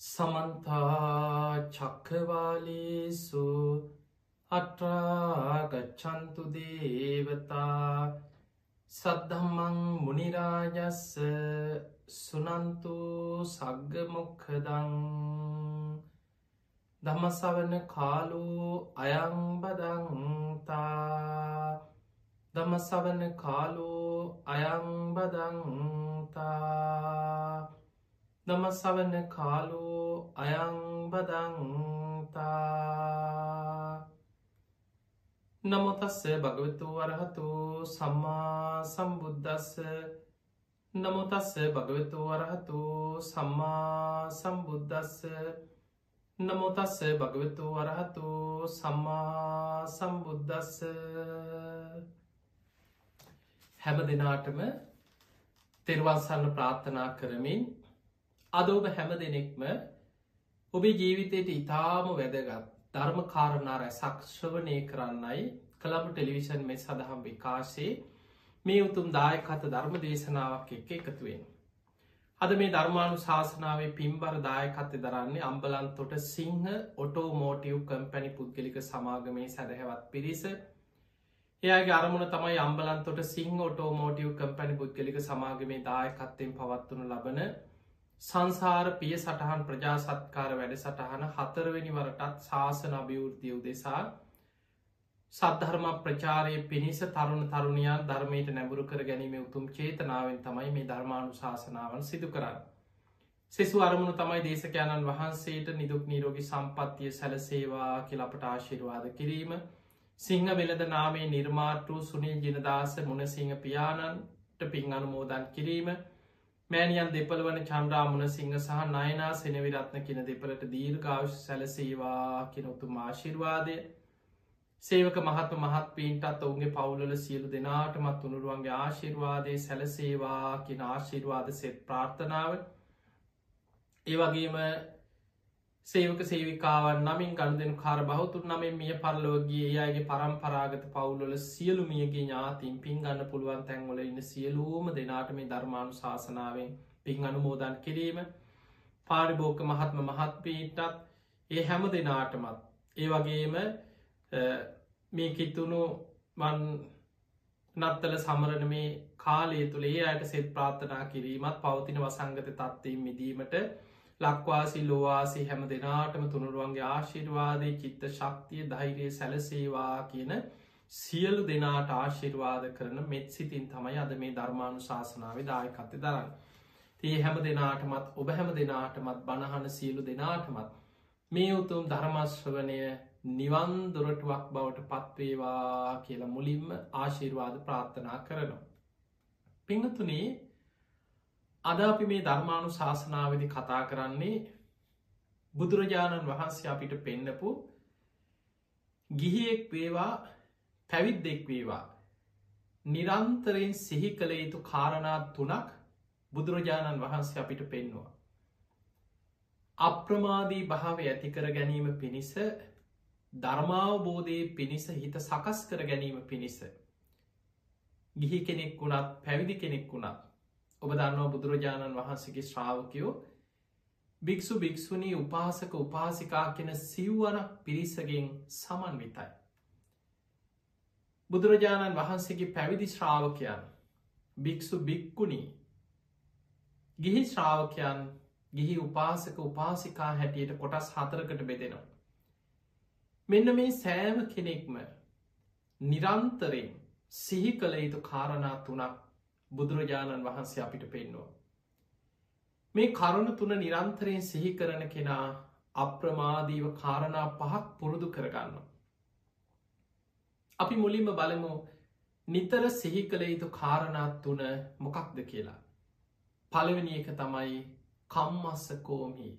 සමන්තා චක්කවාලේසු අට්‍රාගච්චන්තු දේවතා සද්ධම්මං මුනිරාජස්ස සුනන්තු සග්ගමොක්කදං දමසවන කාලු අයංබදන්තා දමසවන කාලු අයංබදන්තා නමසවන කාලෝ අයංබදංතා නමුතස්ස භගවතු වරහතු සම්මා සම්බුද්ධස්ස නමුතස්ස භගවතු වරහතු සම්මා සම්බුද්ධස්ස නමුතස්ස භගවතු වරහතු සම්මා සම්බුද්ධස්ස හැම දෙනාටම තෙරවන්සන්න ප්‍රාර්ථනා කරමින් අද ඔබ හැම දෙනෙක්ම ඔබේ ජීවිතයට ඉතාම වැදගත් ධර්ම කාරණාර සක්ෂවනය කරන්නයි කළඹ ටෙලිවිෂන් මෙ සඳහම් විකාශේ මේ උතුම් දායකත ධර්ම දේශනාවක් එක්ක එකතුවෙන්. අද මේ ධර්මාණු ශාසනාවේ පින්බර දායකත්ත දරන්නේ අම්බලන්තොට සිංහ ඔටෝ මෝටියව් කම්පැනි පුද්ගලික සමාගමේ සැදහැවත් පිරිස එයාගේ අරමුණ තමයි අම්බලන්තොට සිංහ ඔටෝ මෝටියව් කම්පැනි පුද්ගලික සමාගමේ දායකත්තයෙන් පවත්වනු ලබන සංසාර පිය සටහන් ප්‍රජාසත්කාර වැඩ සටහන හතරවෙනි වරටත් ශාසන අභිවෘතිය උදෙසා සද්ධර්ම ප්‍රචාරය පිණිස තරුණ තරුණියන් ධර්මයට නැබුරු කර ගැනීම උතුම් චේතනාවෙන් තමයි මේ ධර්මාණු ශාසනාවන් සිදු කරන්න. සෙසු අරමුණු තමයි දේශකයණන් වහන්සේට නිදුක් නීරෝගි සම්පත්තිය සැලසේවා කියලපට ආශිර්වාද කිරීම සිංහ වෙලද නාමේ නිර්මාට්ටු සුනිල් ජිනදාස මුණසිංහ පියාණන්ට පින් අනුමෝදන් කිරීම මෑනියන් දෙපළ වන චන්ද්‍රාමුණ සිංහ සහ නයනා සෙනවිරත්න කියන දෙපලට දීර්ඝාවශ සැලසේවා කෙනොතු මාශිර්වාදය සේවක මහත්ම මහත් පීන්ටත් ඔවුන්ගේ පවුලල සියලු දෙනාටමත් උනුරුවන්ගේ ආශිර්වාදය සැලසේවා කියෙන ආශිර්වාද සෙත් ප්‍රාර්ථනාව. ඒවගේම සේවක සේවිකාවන් නමින් ගණදෙනු කාර බහතුර නමේ මිය පරලෝගේ අයගේ පරම්පරාගත පවුල්ල සියලු මියගේ ඥාතින් පින් ගන්න පුළුවන් තැන්වල ඉන්න සියලූම දෙනාට මේ ධර්මාණු ශාසනාවෙන් පින් අනුමෝදන් කිරීම පාරිභෝක මහත්ම මහත්පීටත් ඒ හැම දෙනාටමත්. ඒ වගේම මේ කිත්තුුණු වන් නත්තල සමරණ මේ කාලය තුළේ අයට සෙත් ප්‍රාර්ථනා කිරීමත් පවතින වසංගත තත්වීම් මිදීමට ලක්වාසි ලෝවාසි හැම දෙනාටම තුනුරුවන්ගේ ආශිර්වාදය චිත්ත ශක්තිය ධෛරය සැලසේවා කියන සියලු දෙනාට ආශිර්වාද කරන මෙත් සිතින් තමයි අද මේ ධර්මාණු ශාසනාව දායකත්ත දරන්න. තිය හැම දෙනාටමත් ඔබ හැම දෙනාටමත් බණහන සියලු දෙනාටමත් මේ උතුම් ධර්මශ්‍රවනය නිවන් දොරටුවක් බවට පත්වේවා කියලා මුලින්ම ආශිර්වාද ප්‍රාර්ථනා කරනවා. පිංහතුනේ අද අපි මේ ධර්මාණු ශාසනාවදි කතා කරන්නේ බුදුරජාණන් වහන්සේ අපිට පෙන්නපු ගිහියෙක් වේවා පැවිද්දෙක් වේවා නිරන්තරයෙන් සිහි කළ යුතු කාරණාත් තුනක් බුදුරජාණන් වහන්සේ අපිට පෙන්නවා. අප්‍රමාදී භාව ඇතිකර ගැනීම පිණිස ධර්මාවබෝධය පිණිස හිත සකස් කර ගැනීම පිණිස. ගිහි කෙනෙක් වුණත් පැවිදි කෙනෙක් වුණත් ඔබ දන්නවා බුදුරජාණන් වහන්සේගේ ශ්‍රාවකයෝ භික්‍ෂු භික්‍ෂුණී උපාසක උපාසිකා කෙන සිව්වන පිරිසගෙන් සමන්විතයි. බුදුරජාණන් වහන්සේගේ පැවිදි ශ්‍රාවකයන් භික්‍ෂු භික්කුණී ගිහි ශ්‍රාවකයන් ගිහි උපාසක උපාසිකා හැටියට කොටස් හතරකට බෙදෙනවා. මෙන්න මේ සෑම කෙනෙක්ම නිරන්තරෙන් සිහි කළ යුතු කාරණා තුනක් බුදුරජාණන් වහන්සේ අපිට පෙන්නවා. මේ කරුණු තුන නිරන්තරයෙන් සිහි කරන කෙනා අප්‍රමාදීව කාරණා පහක් පුරුදු කරගන්න. අපි මුලින්ම බලමු නිතර සිහි කළ යුතු කාරණාත් තුන මොකක්ද කියලා. පළවෙනි එක තමයි කම්මස්ස කෝමී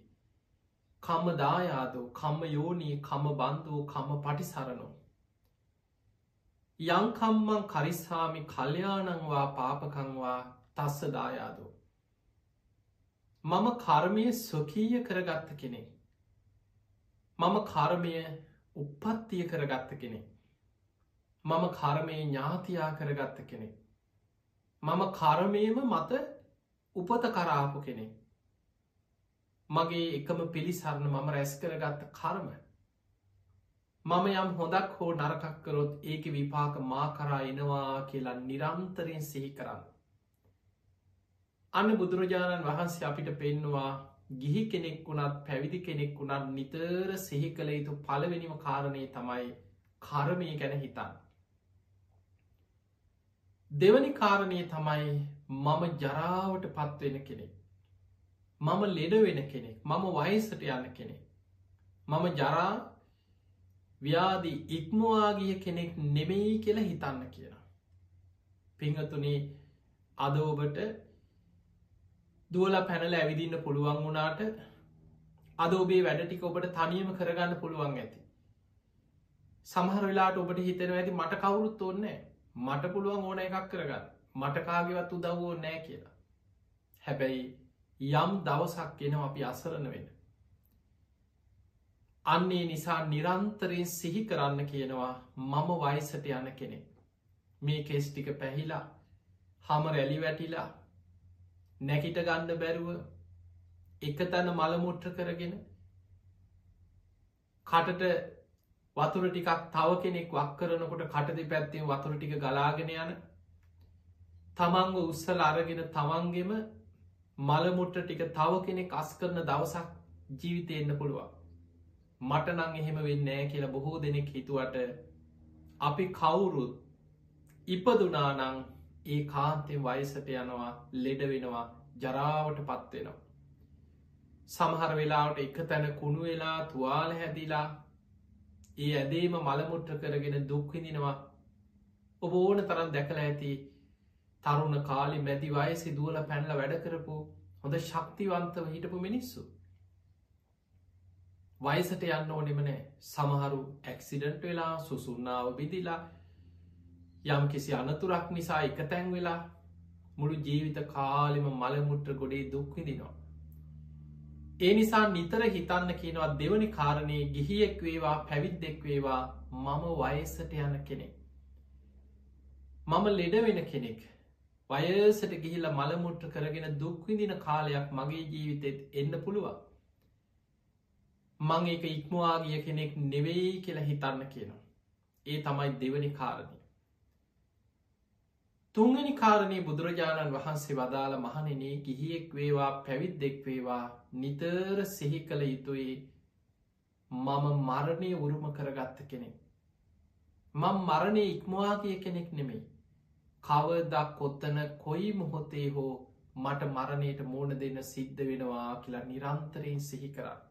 කම්ම දායාදෝ කම්ම යෝනී කම බන්ධූ කම්ම පටිසරනෝ යංකම්මං කරිස්සාමි කල්්‍යානංවා පාපකංවා තස්ස දායාදෝ. මම කර්මය ස්වකීය කරගත්ත කෙනෙ. මම කර්මය උපත්තිය කරගත්ත කෙනෙ. මම කර්මය ඥාතියා කරගත්ත කෙනෙ. මම කර්මයම මත උපත කරාපු කෙනෙ. මගේ එකම පිළිසරණ මම රැස් කරගත්ත කරම මම යම් හොදක් හෝ නරකක් කරොත් ඒක විපාක මා කරා එනවා කියලා නිරන්තරයෙන් සිහි කරන්න. අන්න බුදුරජාණන් වහන්සේ අපිට පෙන්නවා ගිහි කෙනෙක් වුණත් පැවිදි කෙනෙක් වුණත් නිතර සිහි කළ යුතු පළවෙනිම කාරණය තමයි කරමය ගැන හිතන්න. දෙවනි කාරණය තමයි මම ජරාවට පත්වෙන කෙනෙක්. මම ලෙඩ වෙන කෙනෙක් මම වයසට යන්න කෙනෙක්. මම ජරා ව්‍යාදී ඉක්මවාගිය කෙනෙක් නෙමෙයි කියලා හිතන්න කියලා. පිංහතුනේ අද ඔබට දුවල පැනල ඇවිදින්න පුළුවන් වුණාට අද ඔබේ වැඩටික ඔබට තනියම කරගන්න පුළුවන් ඇති. සමහර වෙලාට ඔබට හිතෙන ඇති මට කවුරුත් ඔන්නෑ මට පුළුවන් ඕන එකක් කරගන්න මට කාගවත් උදව්වෝ නෑ කියලා. හැබැයි යම් දවසක් එනවා අපි අසරණ වෙන. අන්නේ නිසා නිරන්තරයෙන් සිහි කරන්න කියනවා මම වයිසට යන කෙනෙක්. මේ කෙස් ටික පැහිලා හම රැලි වැටිලා නැකිට ගන්න බැරුව එක තැන මළමුට්ට කරගෙන කටට වතුර ටිකක් තව කෙනෙක් වක් කරනකොට කටදි පැත්තෙන් වතුර ටික ගලාගෙන යන තමන්ග උත්සල අරගෙන තමන්ගෙම මළමුට්ට ටික තව කෙනෙක් අස් කරන දවසක් ජීවිතය එන්න පුළුවන් මට නං එහෙම වෙන්නෑ කියලා බොහෝ දෙනෙක් හිතුවට අපි කවුරුත් ඉපදුනානං ඒ කාන්තෙන් වයසට යනවා ලෙඩ වෙනවා ජරාවට පත්වෙනවා. සමහර වෙලාවට එක තැන කුණු වෙලා තුවාල හැදිලා ඒ ඇදේම මළමුට්ට කරගෙන දුක්විදිනවා ඔබ ඕන තරම් දැකළ ඇති තරුණ කාලි මැති වයසි දුවල පැන්ල වැඩ කරපු හොඳ ශක්තිවන්තව හිටපු මිනිස්සු වයසට යන්න ඕනෙමනෑ සමහරු ඇක්සිඩන්ට් වෙලා සුසුන්නාව බිදිලා යම් කිසි අනතුරක් නිසා එක තැන් වෙලා මුළු ජීවිත කාලිම මළමුට්‍ර ගොඩේ දුක්විදිනවා. ඒ නිසා නිතර හිතන්න කියනවා දෙවනි කාරණය ගිහියෙක් වේවා පැවිද්දෙක් වේවා මම වයසට යන කෙනෙක්. මම ලෙඩ වෙන කෙනෙක් වයසට ගිහිල්ල මළමුට්‍ර කරගෙන දුක්විදින කාලයක් මගේ ජීවිතෙත් එන්න පුළුවන්. මං ඒක ඉක්මවාගිය කෙනෙක් නෙවෙයි කියලා හිතන්න කියනවා. ඒ තමයි දෙවනි කාරණය. තුංගනි කාරණය බුදුරජාණන් වහන්සේ වදාළ මහනෙනේ ගිහියෙක් වේවා පැවිද්දෙක් වේවා නිතර සිහි කළ යුතුයේ මම මරණය උරුම කරගත්ත කෙනෙක්. මං මරණය ඉක්මවාගිය කෙනෙක් නෙමෙයි. කවදක් කොත්තන කොයි මොහොතේ හෝ මට මරණයට මෝන දෙන්න සිද්ධ වෙනවා කියලා නිරන්තරයෙන් සිහි කරන්න.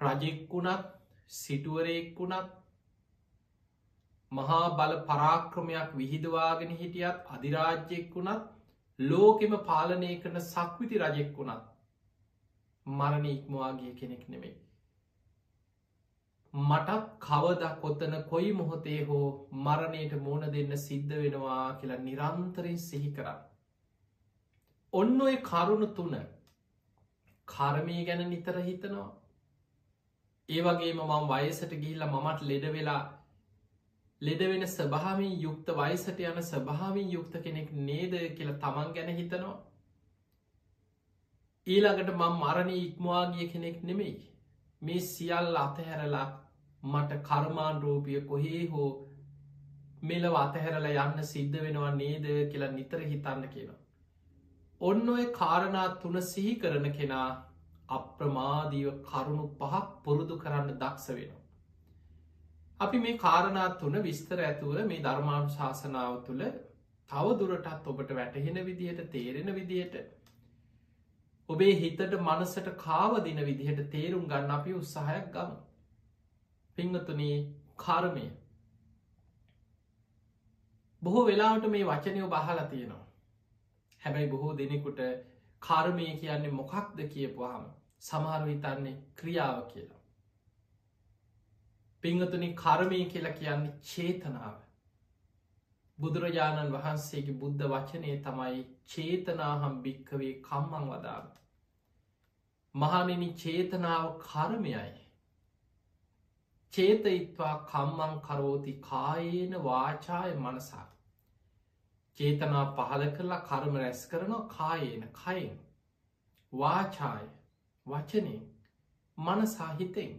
රජෙක්වුණත් සිටුවරයෙක්වුණත් මහා බල පරාක්‍රමයක් විහිදවාගෙන හිටියත් අධිරාජ්‍යෙක් වුණත් ලෝකෙම පාලනය කරන සක්විති රජෙක් වුණත් මරණ ඉක්මවාගේ කෙනෙක් නෙමේ. මටත් කවදක් කොත්තන කොයි මොහොතේ හෝ මරණයට මෝන දෙන්න සිද්ධ වෙනවා කියලා නිරන්තරෙන් සිහි කරන්න. ඔන්න ඔය කරුණු තුන කර්මය ගැන නිතර හිතනවා ඒ වගේම මම වයසට ගිහිල්ල මමත් ලෙඩ වෙලා ලෙඩ වෙන ස්භාවින් යුක්ත වයිසට යන ස්භාවින් යුක්ත කෙනෙක් නේද කියල තමන් ගැන හිතනවා ඊළඟට මං මරණ ඉක්මවාගිය කෙනෙක් නෙමෙයි මේ සියල් අතහැරලා මට කර්මාන් රෝපිය කොහේ හෝ මෙලව අතහැරලා යන්න සිද්ධ වෙනවා නේද කියලා නිතර හිතන්න කියලා. ඔන්න ඔය කාරණා තුන සිහි කරන කෙනා අප්‍රමාදීව කරුණු පහක් පුරුදු කරන්න දක්ෂ වෙනවා. අපි මේ කාරණාත් තුන විස්තර ඇතුව මේ ධර්මාණු ශාසනාව තුළ තව දුරටත් ඔබට වැටහෙන විදිහට තේරෙන විදිහට ඔබේ හිතට මනසට කාවදින විදිහට තේරුම් ගන්න අපි උත්සාහයක් ගම. පිංහතුනේ කාරමය. බොහෝ වෙලාට මේ වචනයෝ බහලා තියෙනවා. හැබැයි බොහෝ දෙනෙකුට කර්මය කියන්නේ මොකක්ද කියපුහම සමහරු හිතන්නේ ක්‍රියාව කියලා. පිංහතුනි කර්මය කියලා කියන්නේ චේතනාව. බුදුරජාණන් වහන්සේගේ බුද්ධ වචනය තමයි චේතනාහම් භික්කවේ කම්මං වදාව. මහනෙන චේතනාව කර්මයයි. චේතයිත්වා කම්මං කරෝති කායේන වාචාය මනසා. චේතනා පහල කරලා කර්ම රැස් කරනවා කායේන කයෙන්. වාචාය වචනයෙන් මන සාහිතෙන්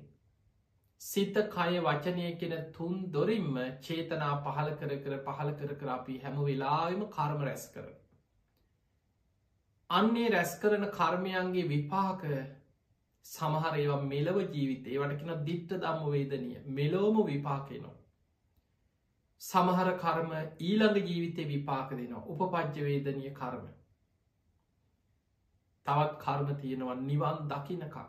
සිත කය වචනය කෙන තුන් දොරින්ම චේතනා පහල කර කර පහල කර කර අපි හැම වෙලාම කර්ම රැස් කර. අන්නේ රැස් කරන කර්මයන්ගේ විපාක සමහර ඒවා මෙලව ජීවිතේ වටකෙන දිට්ට දම්ම වේදනය මෙලෝම විපාකයනවා. සමහර කර්ම ඊළඟ ජීවිතය විපාක දෙනවා උපපජ්්‍ය වේදනය කර්ම. තවත් කර්ම තියෙනවා නිවන් දකිනකා.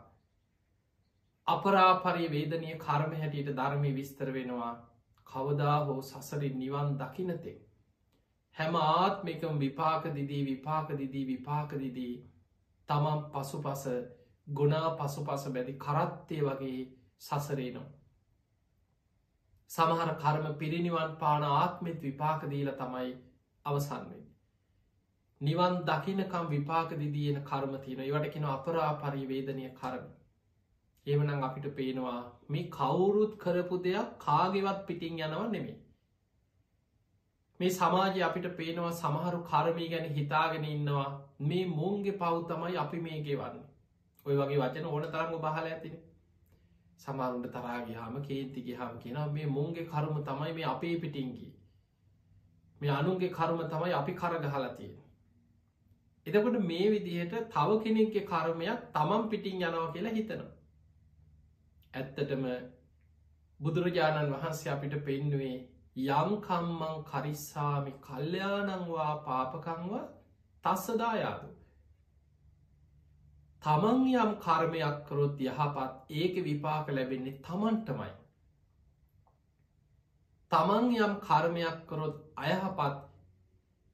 අපරාපරය වේදනය කර්ම හැටියට ධර්මය විස්තර වෙනවා කවදා හෝ සසරින් නිවන් දකිනතේ. හැම ආත්මිකම විපාක දිදී විපාක දිදී විපාක දිදී තමන් පසු පස ගුණා පසු පස බැදි කරත්තය වගේ සසරේනවා. සමහර කර්ම පිරිනිවන් පාන ආත්මෙත් විපාක දීල තමයි අවසන්වෙන්. නිවන් දකිනකම් විපාක දිදියන කර්ම තියන ඒවට කෙන අපරා පරිවේදනය කරම. එමනං අපිට පේනවා මේ කවුරුත් කරපු දෙයක් කාගෙවත් පිටිං යනව නෙමේ. මේ සමාජය අපිට පේනවා සමහරු කර්මී ගැන හිතාගෙන ඉන්නවා මේ මුන්ගේ පව් තමයි අපි මේ ගෙවන්න. ඔය වගේ වචන ඕන තරම බහල ඇතින සමරුන්ට තරාගහම කේන්තිගේ හම කියෙන මේ මුන්ගේ කරුම තමයි මේ අපේ පිටිංගි මේ අනුන්ගේ කරුම තමයි අපි කරගහලතිය එතකොට මේ විදිහට තව කෙනෙක්ගේ කර්මයක් තමන් පිටිං යනවා කියලා හිතනවා ඇත්තටම බුදුරජාණන් වහන්සේ අපිට පෙන්නුවේ යම්කම්මං කරිස්සාමි කල්්‍යයානංවා පාපකංව තස්සදායාතු තමන් යම් කර්මයක් කරොත් යහපත් ඒක විපාක ලැබෙන්නේ තමන්ටමයි. තමන් යම් කර්මයක් කරොත් අයහපත්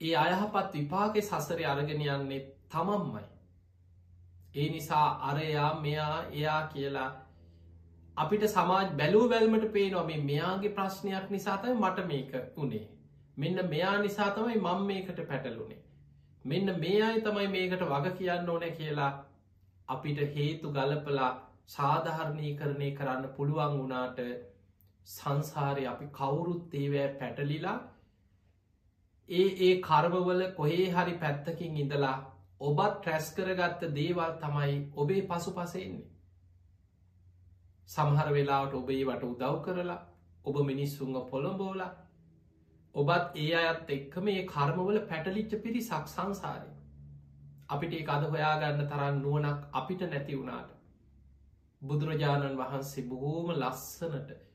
ඒ අයහපත් විපාක සසරය අරගෙන යන්නේ තමන්මයි. ඒ නිසා අරයා මෙයා එයා කියලා අපිට සමාජ බැලූ බැල්මට පේනවා මේ මෙයාගේ ප්‍රශ්නයක් නිසාතයි මට මේක වනේ. මෙන්න මෙයා නිසා තමයි මං මේකට පැටලුනේ. මෙන්න මේ අයි තමයි මේකට වග කියන්න ඕන කියලා අපිට හේතු ගලපලා සාධහරණය කරණය කරන්න පුළුවන් වුණාට සංසාරය අපි කවුරුත් ඒවෑ පැටලිලා ඒ ඒ කර්මවල කොහේ හරි පැත්තකින් ඉඳලා ඔබත් ට්‍රැස් කරගත්ත දේවල් තමයි ඔබේ පසු පසෙන්නේ. සමහර වෙලාට ඔබේ වට උදව් කරලා ඔබ මිනිස්සුන්ග පොළොඹෝල ඔබත් ඒ අයත් එක්ක මේ කර්මවල පැටලිච්ච පිරිසක් සංසාරය. අපිට ඒ අද හොයාගන්න තරන් නුවනක් අපිට නැති වුණාට බුදුරජාණන් වහන්සේ බොහෝම ලස්සනට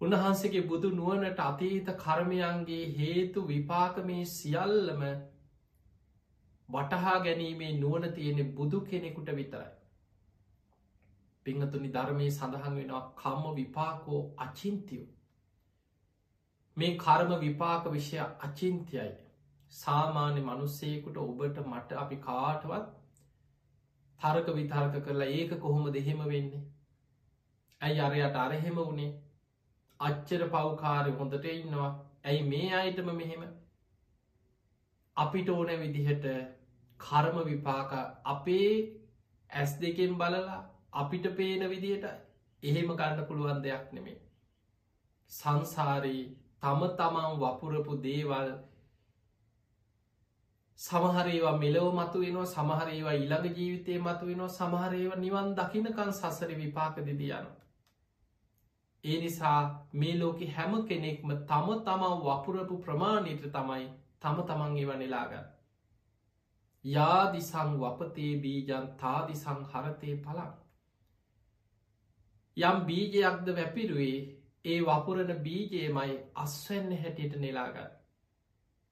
උන්වහන්සේගේ බුදු නුවනට අතීත කර්මයන්ගේ හේතු විපාක මේ සියල්ලම වටහා ගැනීමේ නුවන තියෙනෙ බුදු කෙනෙකුට විතරයි. පිංහතුනි ධර්මය සඳහන් වෙනවා කම්ම විපාකෝ අචින්තියෝ. මේ කර්ම විපාක විෂය අචින්තියයි. සාමාන්‍ය මනුස්සයකුට ඔබට මට අපි කාටවත් තරක විතර්ක කරලා ඒක කොහොම දෙහෙම වෙන්නේ ඇයි අරයට අරහෙම වුණේ අච්චර පව්කාරය හොඳට ඉන්නවා. ඇයි මේ අයිටම මෙහෙම? අපිට ඕන විදිහට කර්ම විපාක අපේ ඇස් දෙකෙන් බලලා අපිට පේන විදිහට එහෙම ගන්න පුළුවන් දෙයක් නෙමේ සංසාරී තම තමන් වපුරපු දේවල් සමහරේවා මෙලව මතු වෙනවා සමහරේවා ඉළඟ ජීවිතය මතු වෙනවා සමහරේව නිවන් දකිනකන් සසර විපාක දෙදියන. ඒ නිසා මේ ලෝකෙ හැම කෙනෙක්ම තම තමන් වපුරපු ප්‍රමාණයට තමයි තම තමන් ඒව නෙලාගන්න. යාදිසං වපතේ බීජන් තාදිසං හරතය පලක්. යම් බීජයක්ද වැපිරුවේ ඒ වපුරණ බීජයමයි අස්වැන්න හැටියට නෙලාගන්න.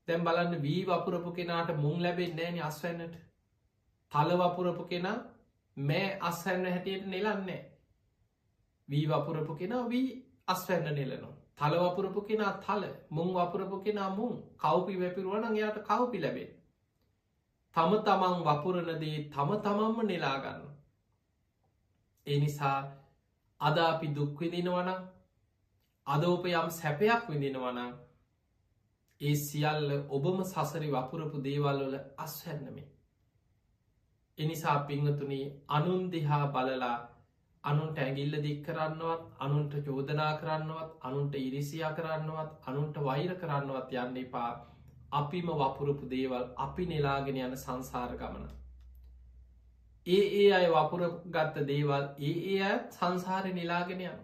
තැම් බලන්න වී වපුරපු කෙනාට මුං ලැබෙන් නෑන අස්වන්නට තල වපුරපු කෙනා මෑ අස්වැන්න හැටියට නෙලන්නේ වී වපුරපු කෙනා වී අස්වැන්න නෙලනවා. තල වපුරපු කෙනා තල මුං වපුරපු කෙනා මුං. කවපි වැපිරුවන යායට කවපි ලැබේ තම තමන් වපුරණදේ තම තමන්ම නෙලාගන්න ඒ නිසා අද අපි දුක්විදිනවනම් අදෝප යම් සැපයක් විඳිනවනම් ඒ සියල්ල ඔබම සසරි වපුරපු දේවල්වල අස්හැන්නමේ. එනිසා පිංහතුනී අනුන් දිහා බලලා අනුන්ට ඇගිල්ල දික් කරන්නවත් අනුන්ට චෝදනා කරන්නවත් අනුන්ට ඉරිසියා කරන්නවත් අනුන්ට වෛර කරන්නවත් යන්න එපා අපිම වපුරපු දේවල් අපි නෙලාගෙන යන සංසාර ගමන. ඒ ඒ අය වපුර ගත්ත දේවල් ඒ ඒ අයත් සංසාරය නිලාගෙන යන.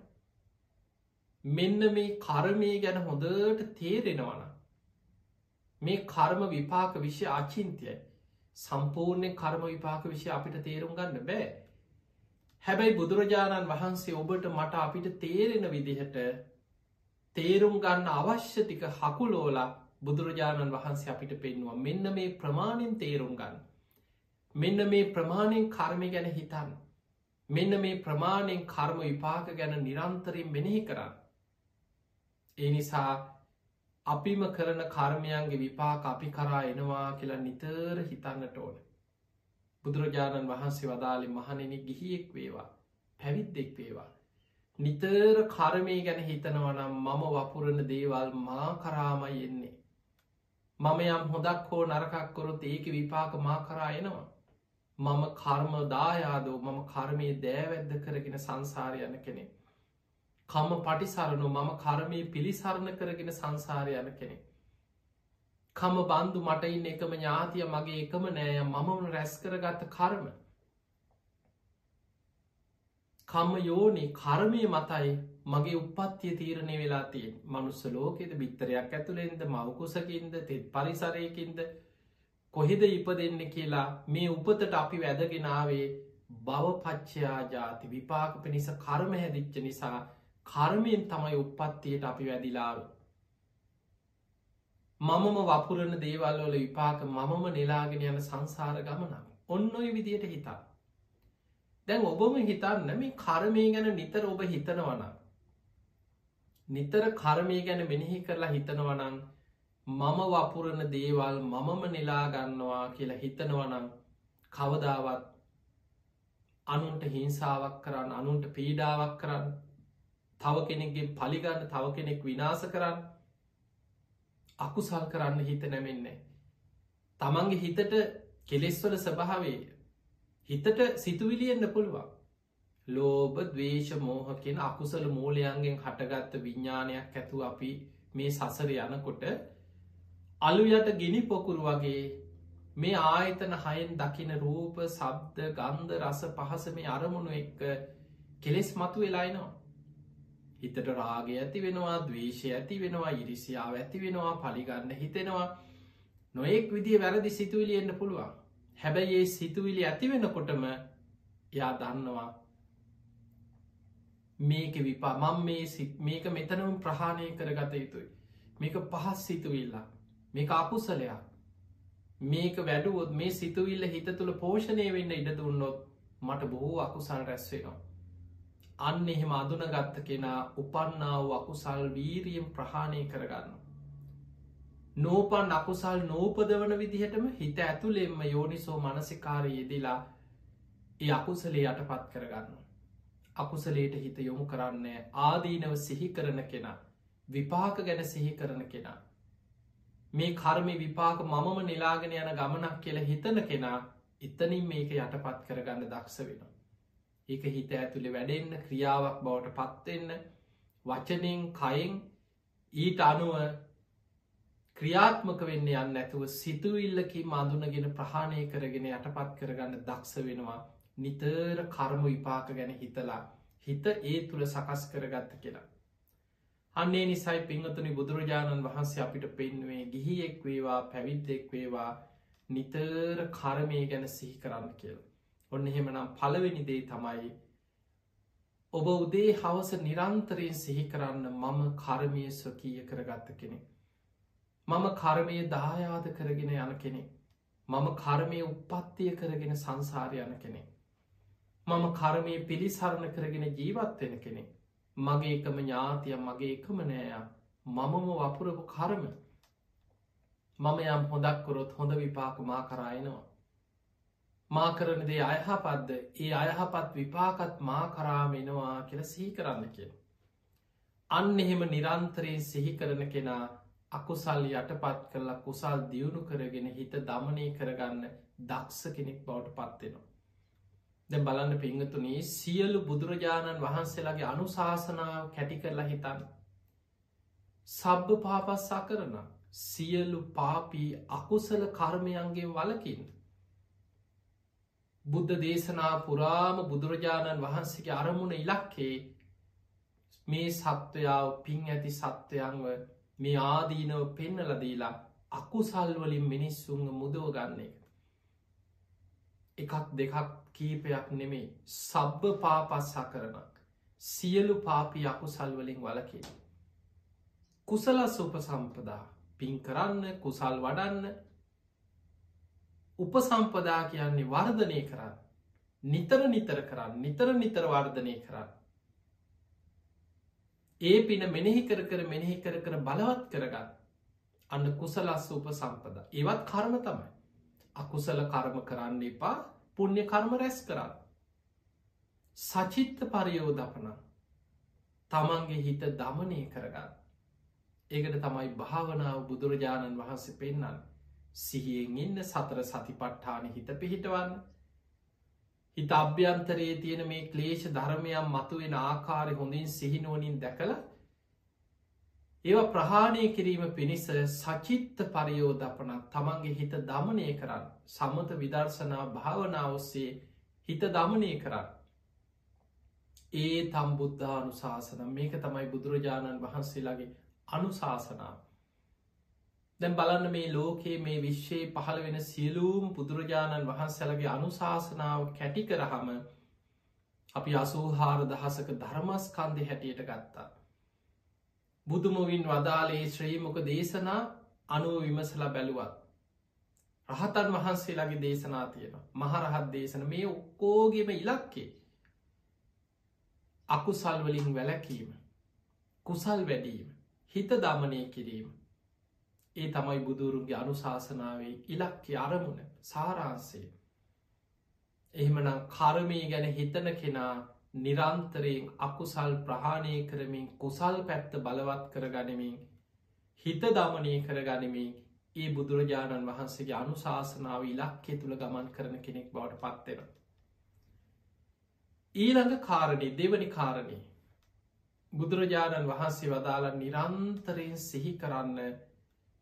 මෙන්න මේ කර්මය ගැන හොඳට තේරෙනවන. මේ කර්ම විපාක විශ්‍ය අචින්තයයි සම්පූර්ණය කර්ම විපාක විෂය අපිට තේරුම් ගන්න බෑ. හැබැයි බුදුරජාණන් වහන්සේ ඔබට මට අපිට තේරෙන විදිහට තේරුම් ගන්න අවශ්‍ය ටික හකුලෝලා බුදුරජාණන් වහන්සේ අපිට පෙන්වා මෙන්න මේ ප්‍රමාණෙන් තේරුම් ගන්න. මෙන්න මේ ප්‍රමාණයෙන් කර්මය ගැන හිතන්න. මෙන්න මේ ප්‍රමාණයෙන් කර්ම විපාක ගැන නිරන්තරයෙන් මෙනෙහි කරන්න. ඒ නිසා අපිම කරන කර්මයන්ගේ විපාක අපි කරා එනවා කියලා නිතර හිතන්නට ඕන. බුදුරජාණන් වහන්සේ වදාලි මහනෙන ගිහියෙක් වේවා පැවිද්දෙක් වේවා. නිතර කර්මය ගැන හිතනවනම් මම වපුරණ දේවල් මා කරාමයි එන්නේ. මම යම් හොදක් හෝ නරකක්කොරොත් ඒක විපාක මා කරා එනවා. මම කර්ම දායාදෝ මම කර්මය දෑවැද්ද කරගෙන සංසාරයන කෙනෙ. කම පටිසරණු මම කර්මය පිළිසරණ කරගෙන සංසාරයන කෙනෙ. කම බන්දු මටයින් එකම ඥාතිය මගේ එකම නෑය. මමම රැස් කරගත්ත කර්ම. කම්ම යෝනේ කර්මය මතයි මගේ උපත්තිය තීරණය වෙලා තියෙන් මනුස්ස ලෝකෙද බිත්තරයක් ඇතුළෙන්ද මවකුසකින්ද තෙත් පරිසරයකින්ද කොහෙද ඉප දෙන්න කියලා මේ උපතට අපි වැදගෙනාවේ බවපච්චයා ජාති විපාක පිණිස කර්ම හැදිච්ච නිසා කර්මයෙන් තමයි උපත්තියට අපි වැදිලාව. මමම වපුරණ දේවල්වල විපාක මමම නෙලාගෙන යන සංසාර ගමනක් ඔන්න ඔය විදියට හිතා. දැන් ඔබම හිතන්න මේ කර්මය ගැන නිතර ඔබ හිතනවනම්. නිතර කර්මය ගැන මෙනෙහි කරලා හිතනවනන් මම වපුරණ දේවල් මමම නිලාගන්නවා කියලා හිතනවනම් කවදාවත් අනුන්ට හිංසාවක් කරන්න අනුන්ට පීඩාවක් කරන්න තව කෙනෙක්ගේ පලිගන්න තව කෙනෙක් විනාස කරන්න අකුසල් කරන්න හිත නැමෙන්නේ. තමන්ගේ හිතට කෙලෙස්වල ස්වභාවේ හිතට සිතුවිලියෙන්න්න පුළුවන් ලෝබ දවේශ මෝහ කියෙන අකුසල මූලයන්ගෙන් හටගත්ත විඤ්ඥානයක් ඇතු අපි මේ සසර යනකොට අලු යට ගිනි පොකුරු වගේ මේ ආයතන හයෙන් දකින රූප සබ්ද ගන්ධ රස පහස මේ අරමුණු එක්ක කෙලෙස් මතු වෙලායිනවා හිතට රාගය ඇති වෙනවා දවේශය ඇති වෙනවා ඉරිසියාව ඇති වෙනවා පලිගන්න හිතෙනවා. නොයෙක් විදිිය වැරදි සිතුවිලියෙන්න්න පුළුවන්. හැබැයි ඒ සිතුවිලි ඇතිවෙනකොටම එයා දන්නවා මේක විපා මං මේ මේක මෙතනම ප්‍රහාණය කරගත යුතුයි. මේක පහස් සිතුවිල්ලා මේක අකුසලයක්. මේක වැඩුවොත් මේ සිතුවිල්ල හිත තුළ පෝෂණය වෙන්න ඉඩ දුන්නොත් මට බොහෝ අකුසල් රැස්වෙනවා අන්න එහෙම අදුන ගත්ත කෙනා උපන්නාව අකුසල් වීරියෙන් ප්‍රහාණය කරගන්න නෝපන් අකුසල් නෝපදවන විදිහටම හිත ඇතුළෙෙම යෝනිසෝ මනසිකාර යෙදිලා ඒ අකුසලේ යටපත් කරගන්න. අකුසලේට හිත යොමු කරන්න ආදීනව සිහි කරන කෙනා විපාක ගැන සිහි කරන කෙනා. මේ කර්මි විපාක මමම නිලාගෙන යන ගමනක් කියල හිතන කෙනා එතනින් මේක යටපත් කරගන්න දක්ෂ වෙන. ඒක හිත ඇතුළෙ වැඩෙන්න්න ක්‍රියාවක් බවට පත්වෙන්න වචනෙන් කයින් ඊට අනුව ක්‍රියාත්මක වෙන්න යන්න ඇතුව සිතුවිල්ලකින් මඳුනගෙන ප්‍රහාණය කරගෙන යටපත් කරගන්න දක්ෂ වෙනවා නිතර කර්ම විපාක ගැන හිතලා හිත ඒ තුළ සකස් කරගත්ත කියලා. අන්නේ නිසයි පිංහතුනි බුදුරජාණන් වහන්සේ අපිට පෙන්වේ ගිහියෙක් වේවා පැවිද්දෙක් වේවා නිතර කරමය ගැන සිහි කරන්න කියල. ඔන්න එහෙමනම් පළවෙනි දේ තමයි ඔබ උදේ හවස නිරන්තරයෙන් සිහි කරන්න මම කර්මය ස්වකීය කරගත්ත කෙනෙක්. මම කර්මය දායාද කරගෙන යන කෙනෙ මම කර්මය උපත්තිය කරගෙන සංසාරය යන කෙනෙ මම කර්මය පිළිසරණ කරගෙන ජීවත්වෙන කෙනෙ මගේ එකම ඥාතිය මගේ එකම නෑයා. මමම වපුරපු කර්ම. මම යම් හොදක්කොරොත් හොඳ විපාක මා කරායනවා මා කරන දේ අයහපත්ද ඒ අයහපත් විපාකත් මා කරාමෙනවා කියල සිහි කරන්න කිය අන්න එහෙම නිරන්තරයෙන් සිහි කරන කෙනා අකුසල් යටපත් කරලා කුසල් දියුණු කරගෙන හිත දමනය කරගන්න දක්ෂ කෙනෙක් බවට පත්වෙනවා. දැ බලන්න පිංහතුනේ සියලු බුදුරජාණන් වහන්සේලාගේ අනුශාසනාව කැටි කරලා හිතන්න. සබ්භ පාපස්සා කරන සියලු පාපී අකුසල කර්මයන්ගේ වලකින්. බුද්ධ දේශනා පුරාම බුදුරජාණන් වහන්සේගේ අරමුණ ඉලක්කේ මේ සත්වයාව පින් ඇති සත්වයන්ව මේ ආදීනව පෙන්නලදීලා අකුසල්වලින් මිනිස්සුන්ග මුදව ගන්න එක. එකක් දෙකක් කීපයක් නෙමේ සබ්බ පාපස්සා කරනක් සියලු පාපි අකුසල්වලින් වලකින්. කුසලස් උපසම්පදා පින් කරන්න කුසල් වඩන්න උපසම්පදා කියන්නේ වර්ධනය කරන්න. නිතර නිතර කරන්න. නිතර නිතර වර්ධනය කරන්න. ඒ පින මෙනෙහි කර කර මෙනෙහි කර කර බලවත් කරගන්න. අන්න කුසලස්ස උප සම්පද ඒවත් කර්ම තමයි. අකුසල කර්ම කරන්න එපා. පුුණ්්‍ය කර්ම රැස් කරන්න. සචිත්ත පරියෝධපන. තමන්ගේ හිත දමනය කරගන්න. ඒකට තමයි භාවනාව බුදුරජාණන් වහන්සේ පෙන්න්න සිහියෙන් ඉන්න සතර සතිපට්ඨාන හිත පිහිටවන්න. හිත අභ්‍යන්තරයේ තියෙන මේ ක්ලේෂ ධර්මයන් මතුවෙන ආකාරය හොඳින් සිහිනුවනින් දැකළ ඒව ප්‍රහාණය කිරීම පිණිස සචිත්ත පරියෝධපනත් තමන්ගේ හිත දමනය කරන්න සම්මත විදර්ශනා භාවනාවස්සේ හිත දමනය කරන්න. ඒ තම් බුද්ධානු ශාසනම් මේක තමයි බුදුරජාණන් වහන්සේලාගේ අනුශාසනාව. දැන් බලන්න මේ ලෝකයේ මේ විශ්වයේ පහළ වෙන සියලූම් බුදුරජාණන් වහන්සැලගේ අනුශාසනාව කැටි කරහම අපි අසූහාර දහසක ධර්මස්කන්දය හැටියට ගත්තා. බුදුමුවින් වදාලේ ශ්‍රීමක දේශනා අනුව විමසලා බැලුවත්. රහතන් වහන්සේලාගේ දේශනා තියෙන මහරහත් දේශන මේ ඔක්කෝගේම ඉලක්කේ අකුසල්වලින් වැලකීම කුසල් වැඩීම හිත දමනය කිරීම ඒ තමයි බුදුරුන්ගේ අනුශාසනාවේ ඉලක්කි අරමුණ සාරාන්සේ. එහෙමනම් කරමී ගැන හිතන කෙනා නිරන්තරයෙන් අකුසල් ප්‍රහාණය කරමින් කුසල් පැත්ත බලවත් කර ගනිමින් හිත දමනය කර ගනිමින් ඒ බුදුරජාණන් වහන්සේගේ අනුශාසනාව ඉලක්කේ තුළ ගමන් කරන කෙනෙක් බවට පත්වෙන. ඊළඟ කාරණය දෙවනි කාරණය බුදුරජාණන් වහන්සේ වදාලා නිරන්තරයෙන් සිහි කරන්න